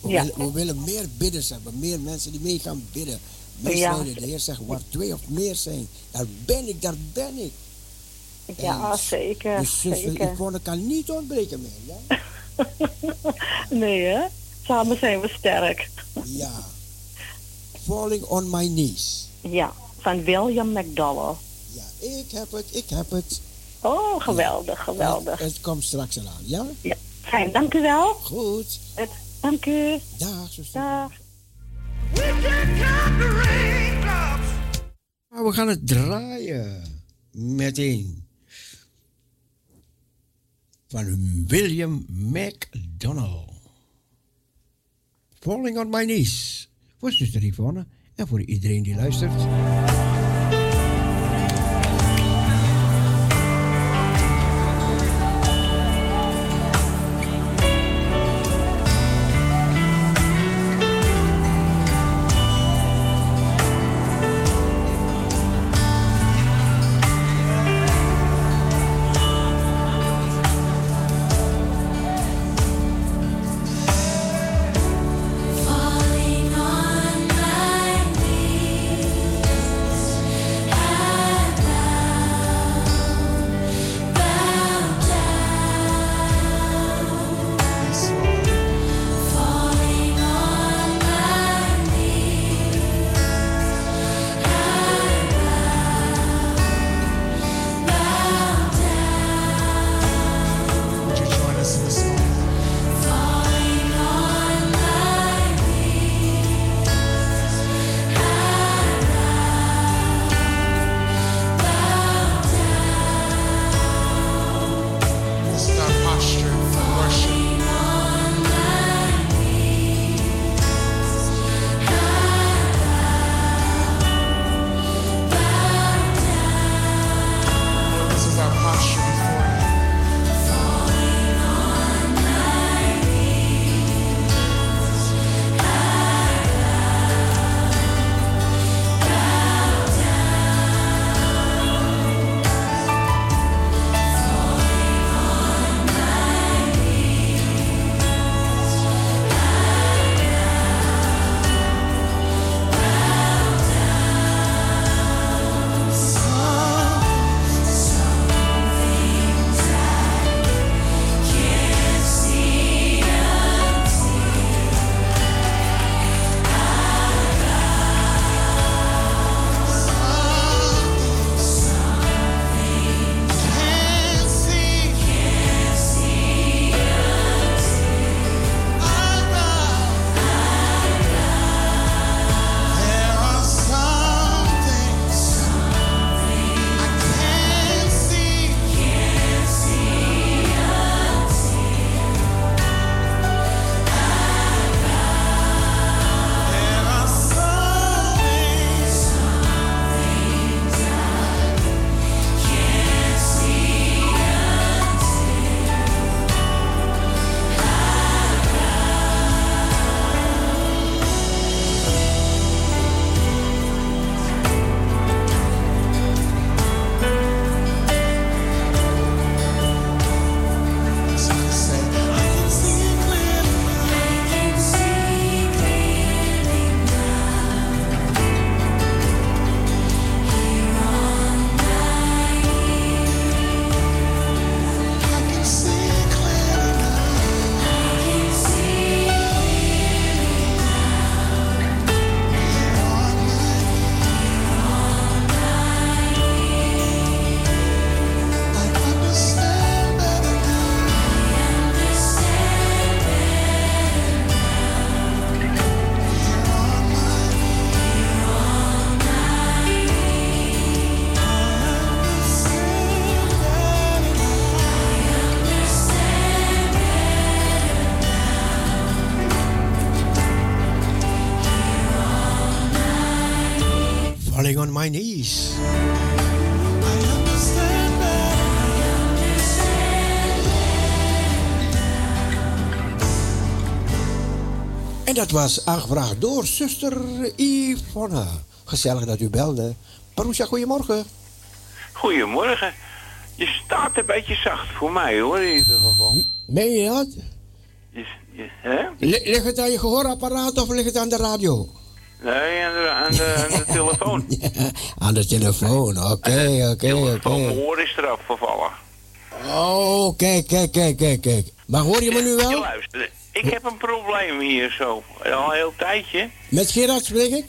We, Ja. willen, we willen meer bidders hebben, meer mensen die mee gaan bidden. Meer Ja. De Heer zegt, waar twee of meer zijn, daar ben ik, daar ben ik. Ja, En zeker. Dus zuster zeker. Yvonne kan niet ontbreken meer, ja? Nee, hè? Samen zijn we sterk. Ja. Falling on my knees. Ja, van William McDowell. Ja, ik heb het, ik heb het. Oh, geweldig, geweldig. Het, het komt straks al aan, ja? Ja, fijn, dank u wel. Goed. Het, dank u. Dag, zuster. Dag. Maar we gaan het draaien. Meteen. Van William McDonald. Falling on my knees. Voor zuster Yvonne en voor iedereen die luistert. Falling on my knees. En dat was aangevraagd door zuster Yvonne. Gezellig dat u belde. Parousia, goedemorgen. Goedemorgen. Je staat een beetje zacht voor mij hoor, in ieder geval. Meen je dat? Je, je, hè? Ligt het aan je gehoorapparaat of ligt het aan de radio? Nee, aan de, aan de, aan de telefoon. Aan de telefoon, oké, oké, oké. mijn oor is eraf gevallen. Oh, kijk, kijk, kijk, kijk, kijk. Maar hoor je me nu wel? luister, ik heb een probleem hier zo. Al een heel tijdje. Met Gerard spreek ik?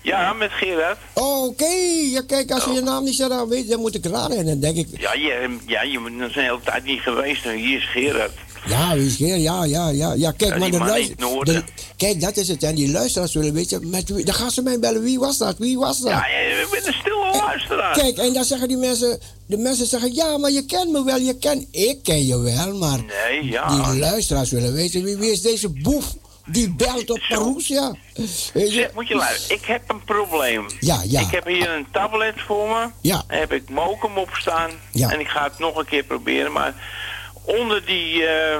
Ja, met Gerard. Oh, Oké, ja, kijk, als je je naam niet zo aan weet, dan moet ik raden. En dan denk ik, Ja, je, ja, je bent een hele tijd niet geweest. En hier is Gerard. Ja, wie is Gerard? Ja, ja, ja, ja. Kijk, Ja, maar de man in luister... het noorden. de- Kijk, dat is het. En die luisteraars willen weten, met wie... Dan gaan ze mij bellen, wie was dat? Wie was dat? Ja, je bent een stille luisteraar. Kijk, en dan zeggen die mensen, de mensen zeggen, ja, maar je kent me wel, je kent, ik ken je wel, maar Nee, ja. die luisteraars willen weten, wie, wie is deze boef die belt op Parousia? Zeg, moet je luisteren. Ik heb een probleem. Ja, ja. Ik heb hier een tablet voor me. Ja. Daar heb ik Mokum op staan. Ja. En ik ga het nog een keer proberen. Maar onder die, eh,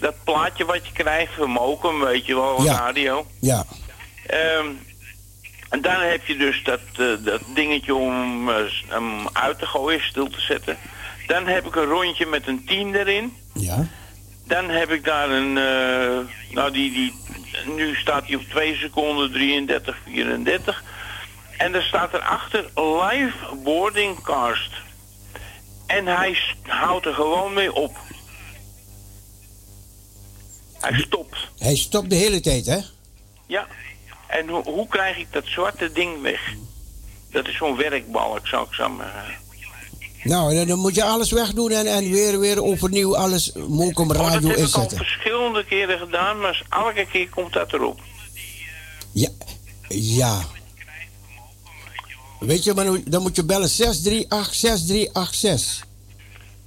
dat plaatje wat je krijgt van Mokum, weet je wel, Ja. radio. Ja, Ehm, en dan heb je dus dat, eh, dat dingetje om eh, hem uit te gooien, stil te zetten. Dan heb ik een rondje met een 10 erin. ja, Dan heb ik daar een, eh, nou die, die, nu staat hij op 2 seconden 33, 34. En er staat erachter live boarding cast. En hij houdt er gewoon mee op. Hij stopt. hij stopt de hele tijd, hè? Ja. En ho- hoe krijg ik dat zwarte ding weg? Dat is zo'n werkbalk, zou ik zo maar... eh. Nou, dan, moet je alles wegdoen en, en weer, weer overnieuw alles Mokum Oh, Radio dat heb ik al inzetten. verschillende keren gedaan, maar elke keer komt dat erop. Ja, ja. Weet je, maar dan- dan moet je bellen 638 6386.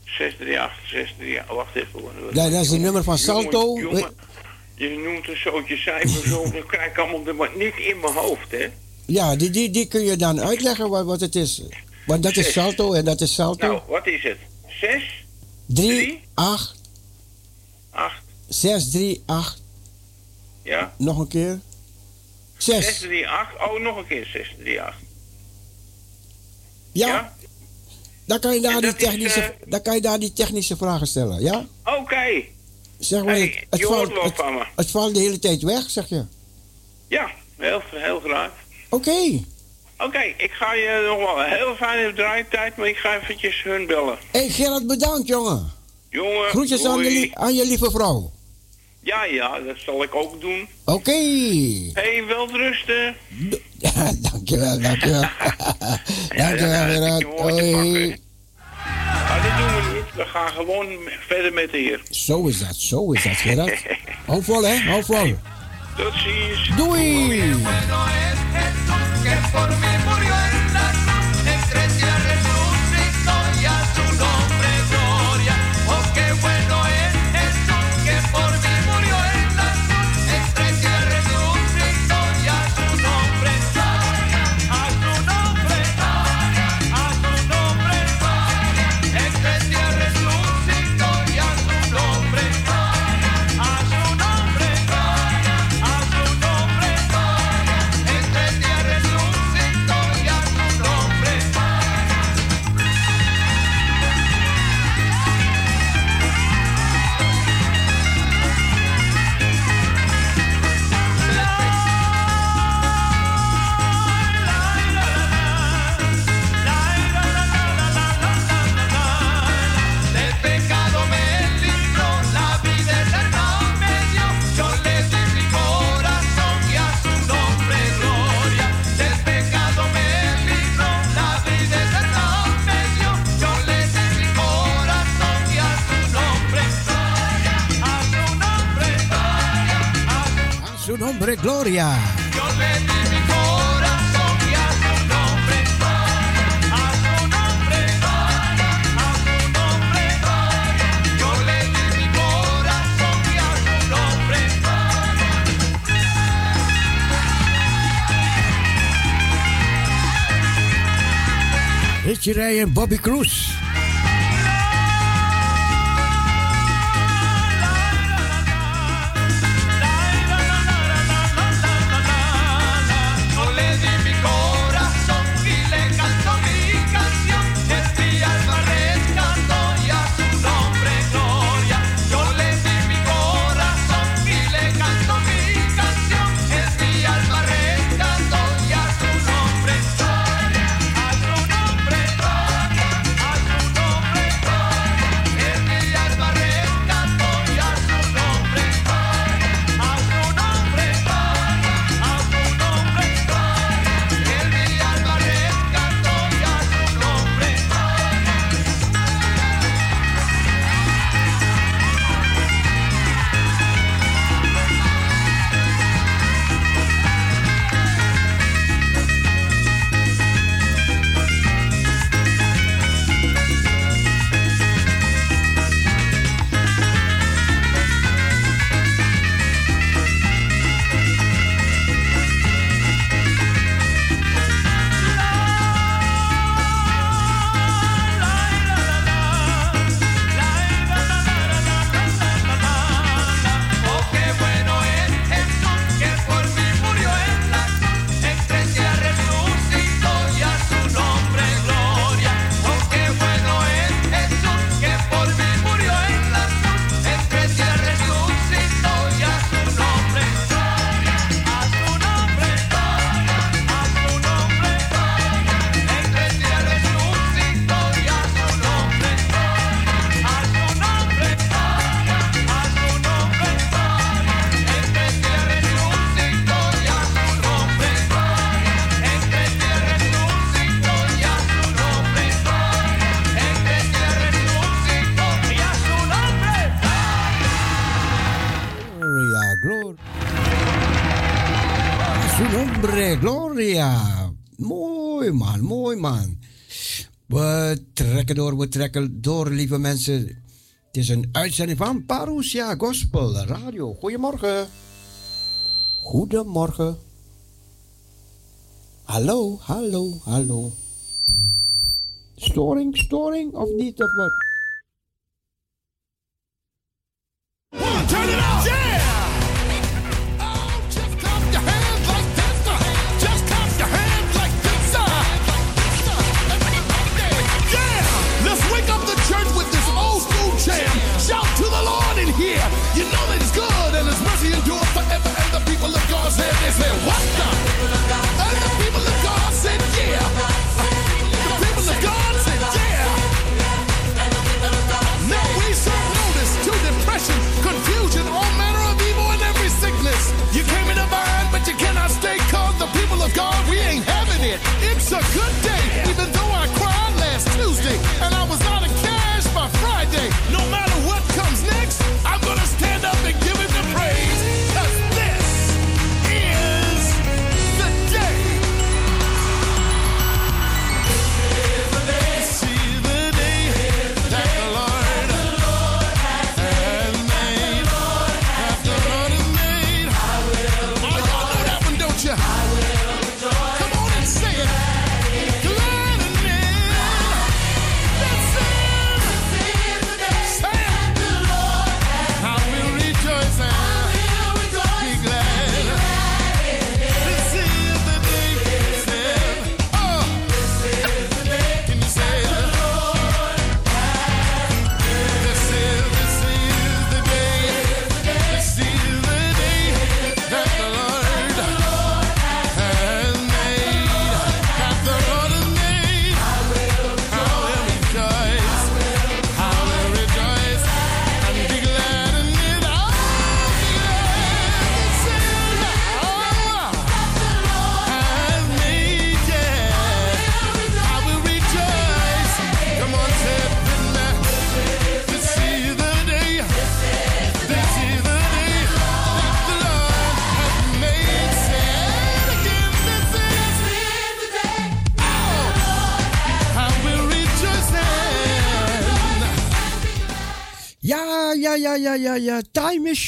638, 638, wacht even hoor. Dat, dat is het nummer van Jongen, Salto. jongen, je noemt een zootje cijfers zo, dat krijg ik allemaal er maar niet in mijn hoofd, hè. Ja, die, die, die kun je dan uitleggen wat, wat het is. Want dat is Zes. Salto en dat is Salto. Nou, wat is het? 6, 3, 8, 8, 6, 3, 8. ja? Nog een keer. 6. 638, oh, nog een keer 638. Ja. Dan kan, je daar die dat is, technische, eh, dan kan je daar die technische vragen stellen, ja? Oké, Zeg maar, Hey, het, valt, het, me. het valt de hele tijd weg, zeg je. ja, heel, heel graag. Oké. Oké, ik ga je nog wel een heel fijne draaitijd, maar ik ga eventjes hun bellen. Hé hey Gerard, bedankt jongen. Jongen, Groetjes aan, aan je lieve vrouw. Ja, ja, dat zal ik ook doen. Oké. Hé, hey, wel rusten. Ja, dankjewel, dankjewel. dankjewel Gerard. Hoi. Maar dat doen we niet. We gaan gewoon verder met de heer. Zo is dat, zo is dat Gerard. Hou vol hè, hou vol. Tot ziens. Doei. nombre, Gloria. Yo le di mi corazón y a tu nombre gloria, a tu nombre gloria, a tu le di mi corazón y a tu nombre gloria. Richie Ray en Bobby Cruz. we trekken door, lieve mensen. Het is een uitzending van Parousia Gospel Radio. Goedemorgen. Goedemorgen. Hallo, hallo, hallo. Storing, storing of niet of wat? A good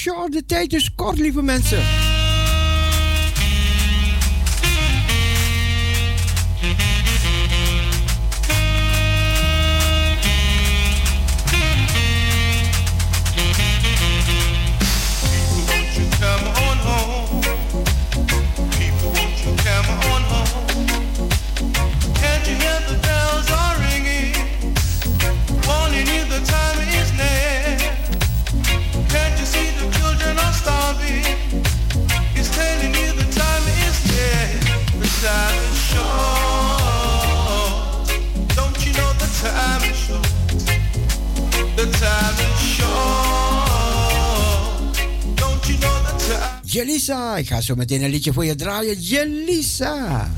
Sure, de tijd is kort, lieve mensen. ik ga zo meteen een liedje voor je draaien. Jelisa.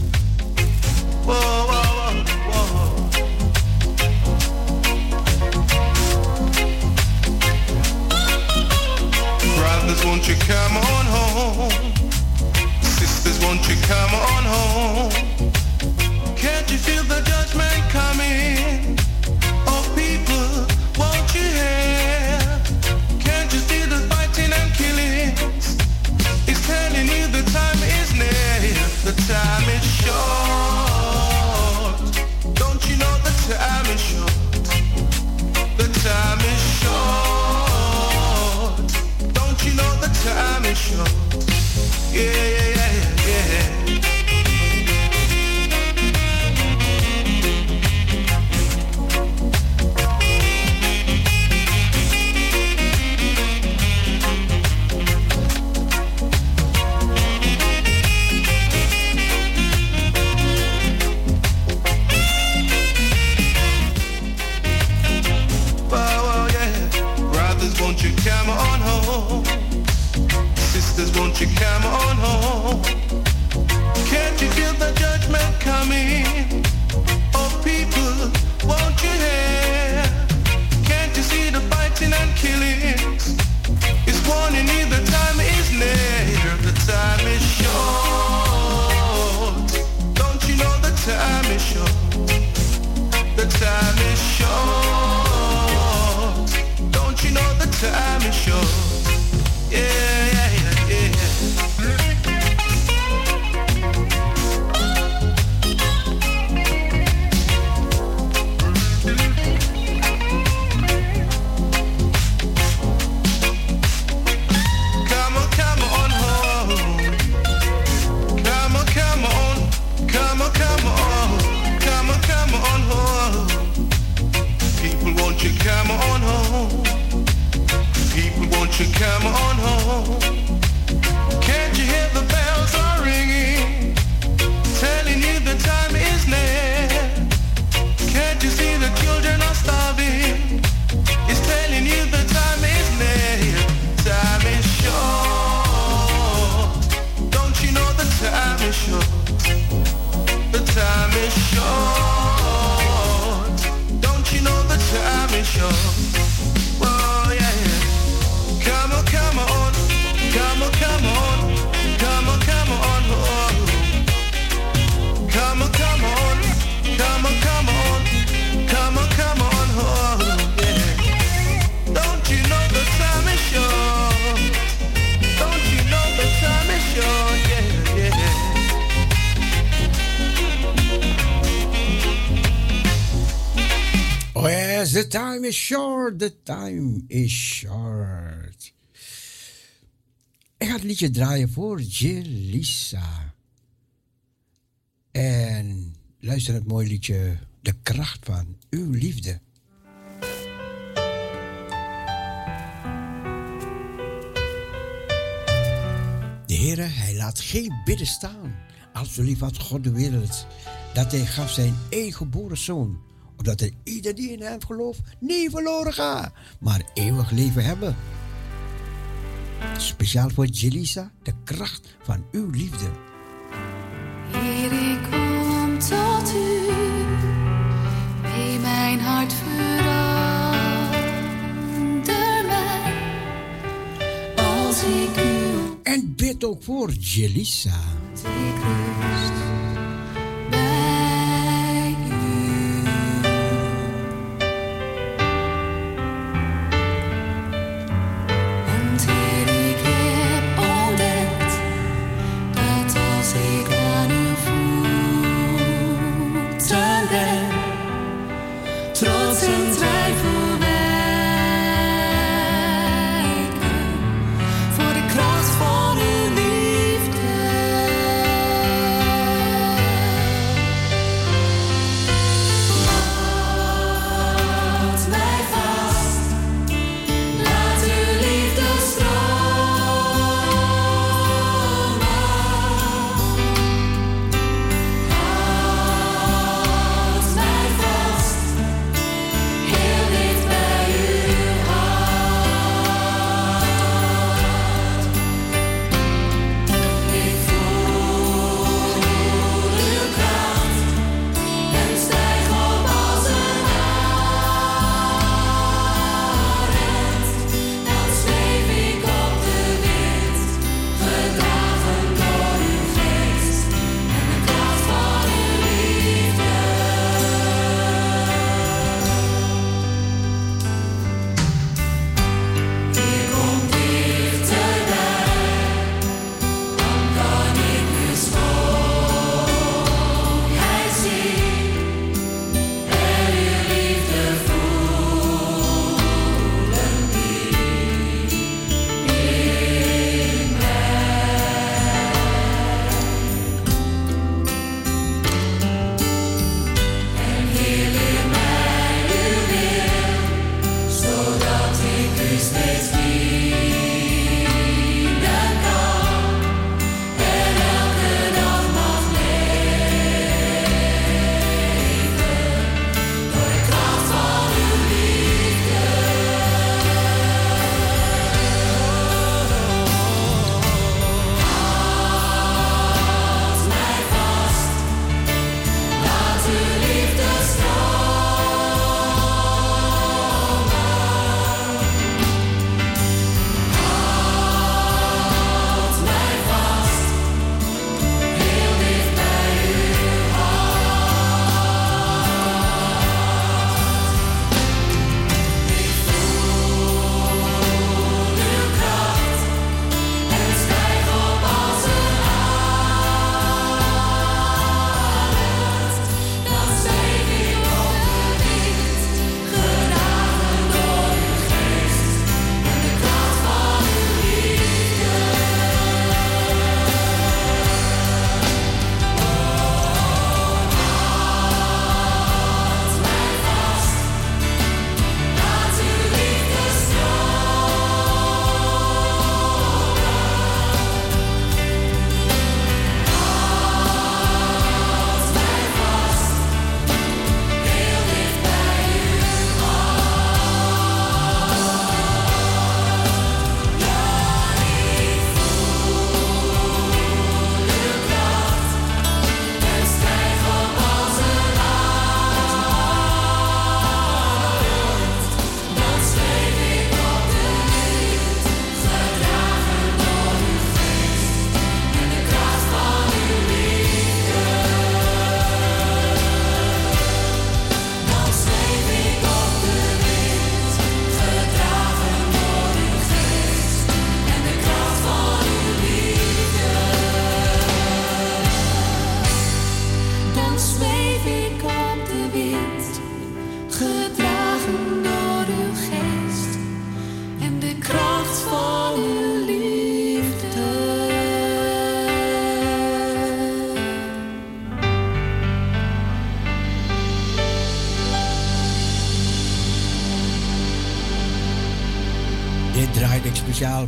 Is Short. Ik ga het liedje draaien voor Jelisa. En luister het mooie liedje De kracht van uw liefde. De Heere, hij laat geen bidden staan. Als zo lief had God de wereld, dat hij gaf zijn eigen geboren zoon, Opdat er ieder die in hem gelooft niet verloren gaat, maar eeuwig leven hebben. Speciaal voor Jelisa, de kracht van uw liefde. Heer, ik kom tot u, mijn hart verander als ik u... En bid ook voor Jelisa.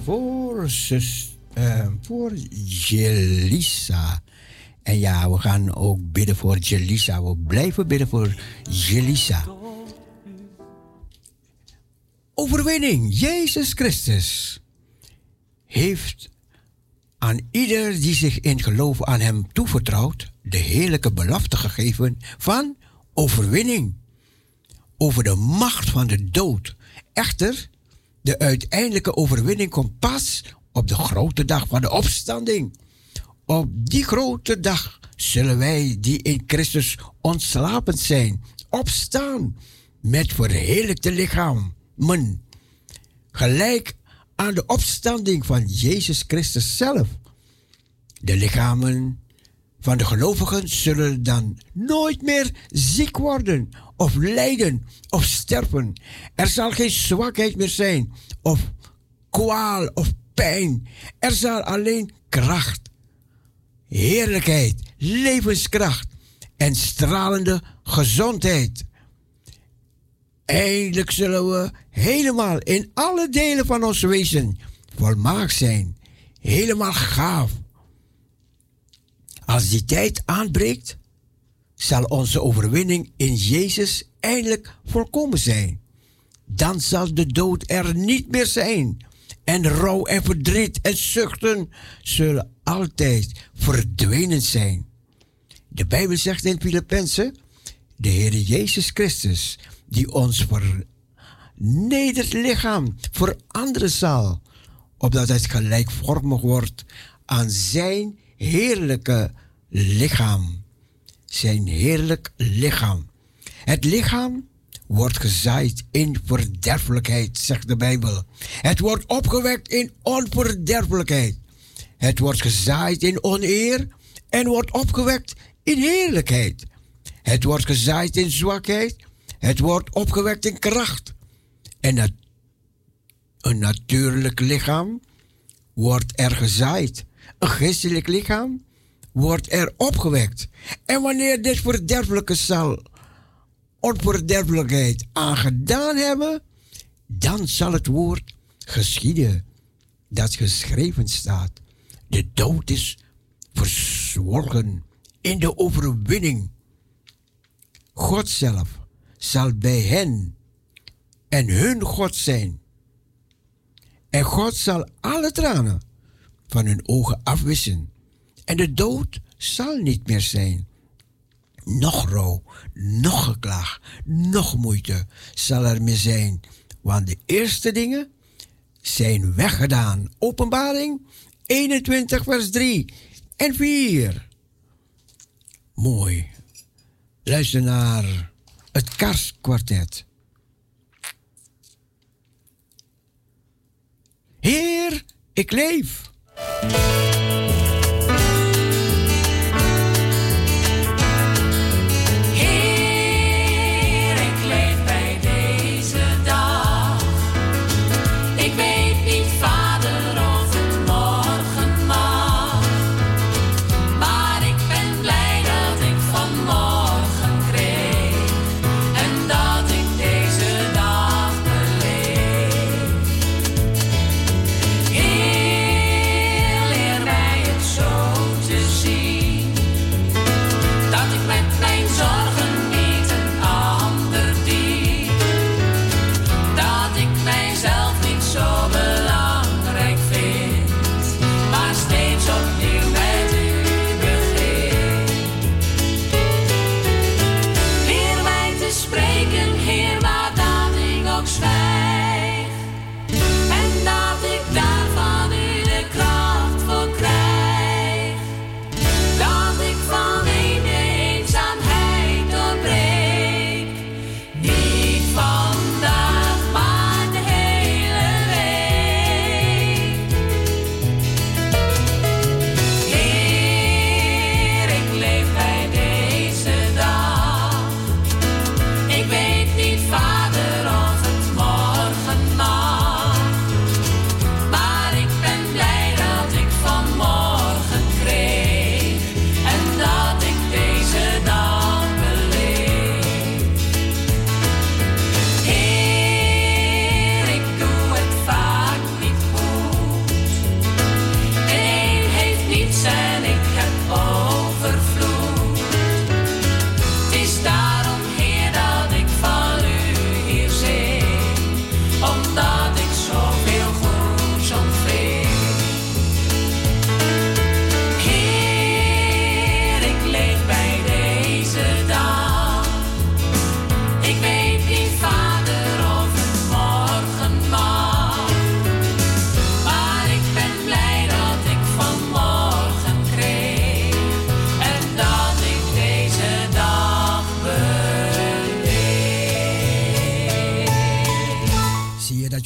Voor, zus, eh, voor Jelisa. En ja, we gaan ook bidden voor Jelisa. We blijven bidden voor Jelisa. Overwinning, Jezus Christus, heeft aan ieder die zich in geloof aan Hem toevertrouwt, de heerlijke belofte gegeven van overwinning over de macht van de dood. Echter, de uiteindelijke overwinning komt pas op de grote dag van de opstanding. Op die grote dag zullen wij die in Christus ontslapend zijn, opstaan met verheerlijkte lichamen, gelijk aan de opstanding van Jezus Christus zelf. De lichamen van de gelovigen zullen dan nooit meer ziek worden of lijden of sterven. Er zal geen zwakheid meer zijn of kwaal of pijn. Er zal alleen kracht, heerlijkheid, levenskracht en stralende gezondheid. Eindelijk zullen we helemaal in alle delen van ons wezen volmaakt zijn, helemaal gaaf. Als die tijd aanbreekt, zal onze overwinning in Jezus eindelijk volkomen zijn. Dan zal de dood er niet meer zijn. En rouw en verdriet en zuchten zullen altijd verdwenen zijn. De Bijbel zegt in Filippenzen, de Heer Jezus Christus, die ons vernederd lichaam veranderen zal, opdat het gelijkvormig wordt aan zijn heerlijke lichaam. Zijn heerlijk lichaam. Het lichaam wordt gezaaid in verderfelijkheid, zegt de Bijbel. Het wordt opgewekt in onverderfelijkheid. Het wordt gezaaid in oneer en wordt opgewekt in heerlijkheid. Het wordt gezaaid in zwakheid. Het wordt opgewekt in kracht. En het, een natuurlijk lichaam wordt er gezaaid. Een geestelijk lichaam wordt er opgewekt. En wanneer dit verderfelijke zal onverderfelijkheid aangedaan hebben, dan zal het woord geschieden dat geschreven staat. De dood is verzwolgen in de overwinning. God zelf zal bij hen en hun God zijn. En God zal alle tranen van hun ogen afwissen. En de dood zal niet meer zijn. Nog rouw, nog geklaag, nog moeite zal er meer zijn. Want de eerste dingen zijn weggedaan. Openbaring 21, vers 3 en 4. Mooi. Luister naar het Karskwartet. Heer, ik leef. Heer,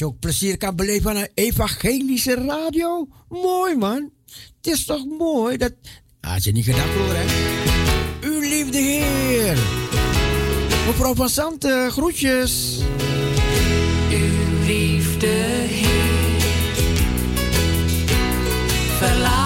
je ook plezier kan beleven aan een evangelische radio? Mooi man. Het is toch mooi dat. Had je niet gedacht hoor, hè? Uw liefde Heer. Mevrouw van Santen, groetjes. Uw liefde, Heer, verlaat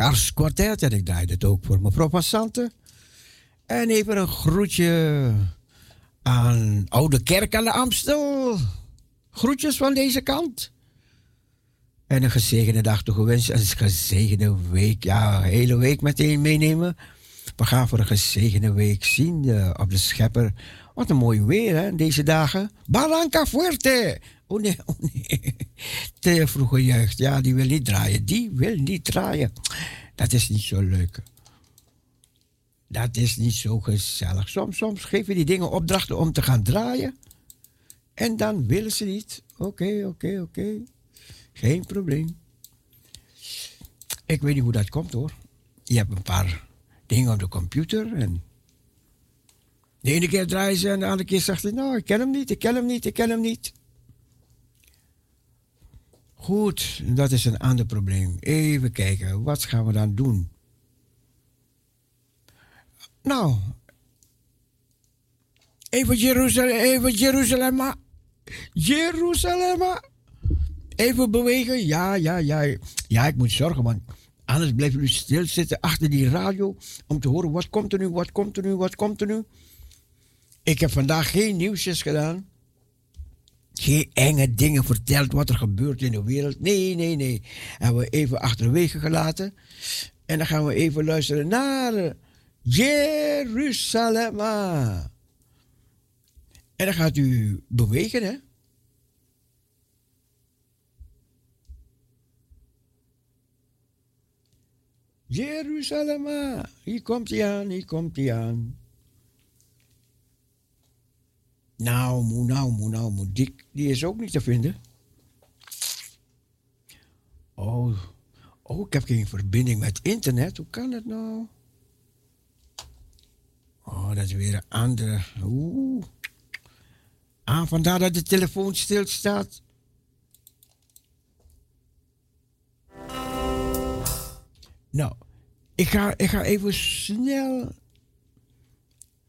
dat was het Kars Quartet en ik draaide het ook voor mevrouw van Santen. En even een groetje aan Oude Kerk aan de Amstel. Groetjes van deze kant. En een gezegende dag toegewenst. En een gezegende week. Ja, een hele week meteen meenemen. We gaan voor een gezegende week zien eh, op de schepper. Wat een mooi weer hè, deze dagen. Barranca Fuerte. Oh nee, oh nee. Te vroege jeugd. Ja, die wil niet draaien. Die wil niet draaien. Dat is niet zo leuk. Dat is niet zo gezellig. Soms, soms je die dingen opdrachten om te gaan draaien. En dan willen ze niet. Oké, oké, oké. Geen probleem. Ik weet niet hoe dat komt hoor. Je hebt een paar dingen op de computer en de ene keer draaien ze en de andere keer zegt hij, nou, ik ken hem niet, ik ken hem niet, ik ken hem niet. Goed, dat is een ander probleem. Even kijken, wat gaan we dan doen? Nou, even Jeruzalem, even Jeruzalem, Jeruzalem. Even bewegen, ja, ja, ja. Ja, ik moet zorgen, want anders blijven jullie stilzitten achter die radio om te horen wat komt er nu, wat komt er nu, wat komt er nu. Ik heb vandaag geen nieuwsjes gedaan. Geen enge dingen verteld wat er gebeurt in de wereld. Nee, nee, nee. Hebben we even achterwege gelaten. En dan gaan we even luisteren naar Jeruzalem. En dan gaat u bewegen, hè? Jeruzalem, hier komt hij aan, hier komt hij aan. Nou, moe, nou, moe, nou, moe. Die, die is ook niet te vinden. Oh, oh, ik heb geen verbinding met internet. Hoe kan dat nou? Oh, dat is weer een andere. Oeh. Ah, vandaar dat de telefoon stilstaat. Nou, ik ga, ik ga even snel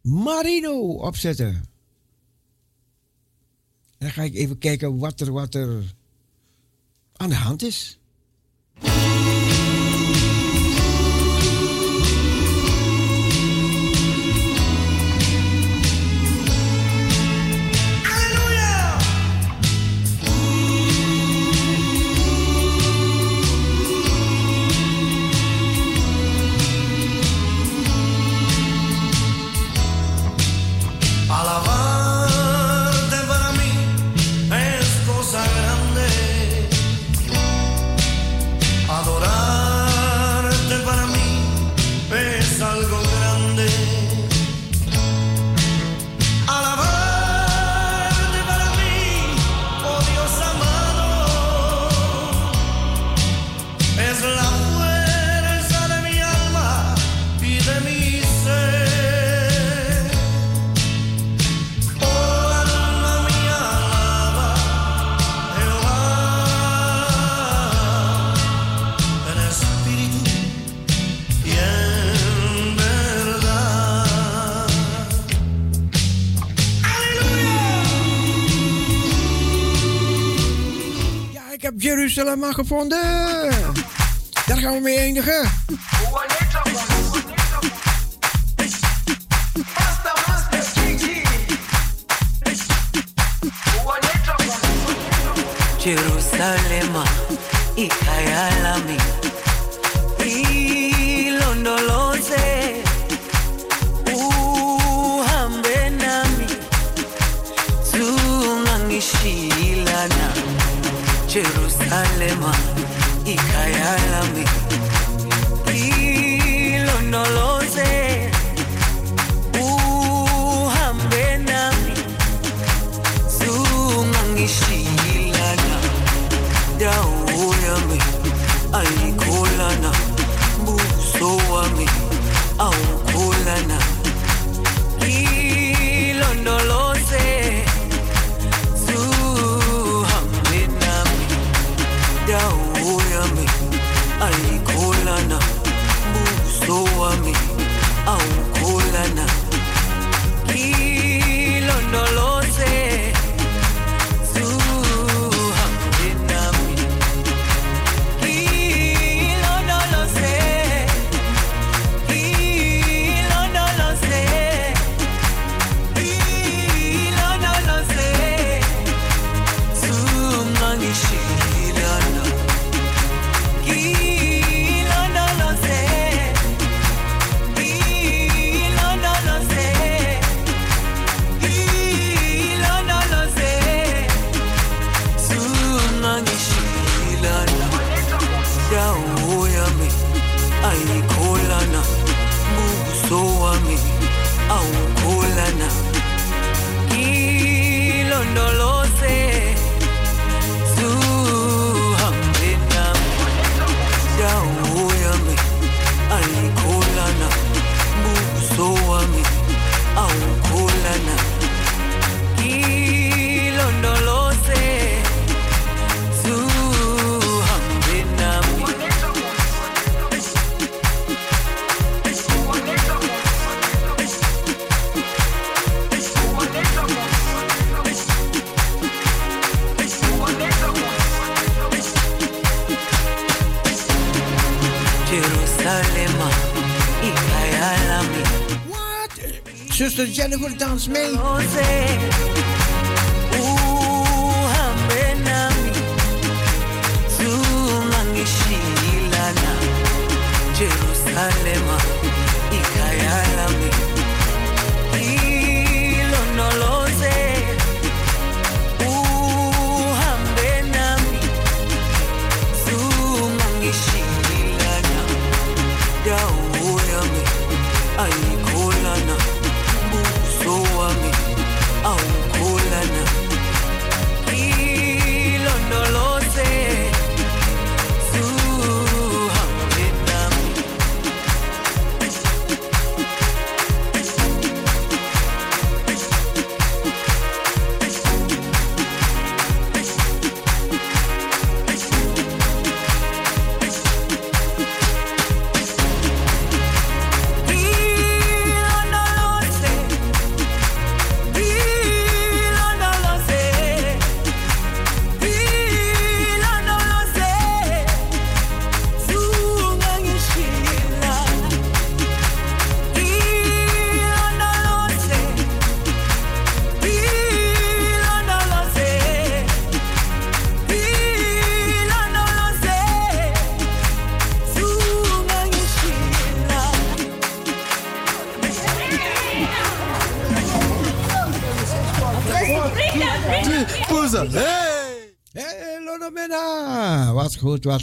Marino opzetten. Dan ga ik even kijken wat er, wat er aan de hand is. Jeruzalem maar gevonden. Daar gaan we mee eindigen. Jerusalema ikayalami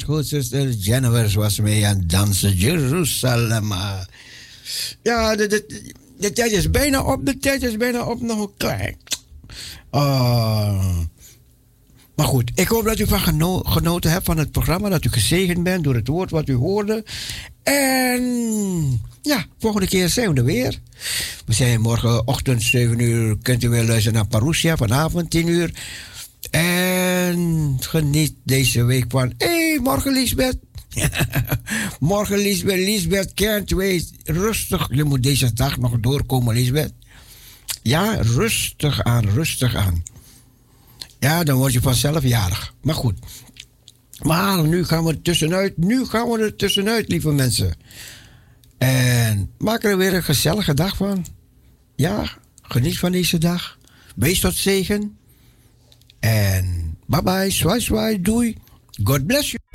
goed. Zuster Jennifer was mee aan het dansen. Jeruzalem. Ja, de, de, tijd is bijna op. De tijd is bijna op. Nog een klein. Ah. maar goed, ik hoop dat u van geno- genoten hebt van het programma. Dat u gezegend bent door het woord wat u hoorde. En ja, volgende keer zijn we er weer. We zijn morgenochtend 7 uur. Kunt u weer luisteren naar Parousia. Vanavond 10 uur. En geniet deze week van. Morgen Lisbeth. morgen Lisbeth. Lisbeth, wait. Rustig. Je moet deze dag nog doorkomen, Lisbeth. Ja, rustig aan, rustig aan. Ja, dan word je vanzelf jarig. Maar goed. Maar nu gaan we er tussenuit. Nu gaan we er tussenuit, lieve mensen. En maak er weer een gezellige dag van. Ja, geniet van deze dag. Wees tot zegen. En bye bye, swai swai, doei. God bless you.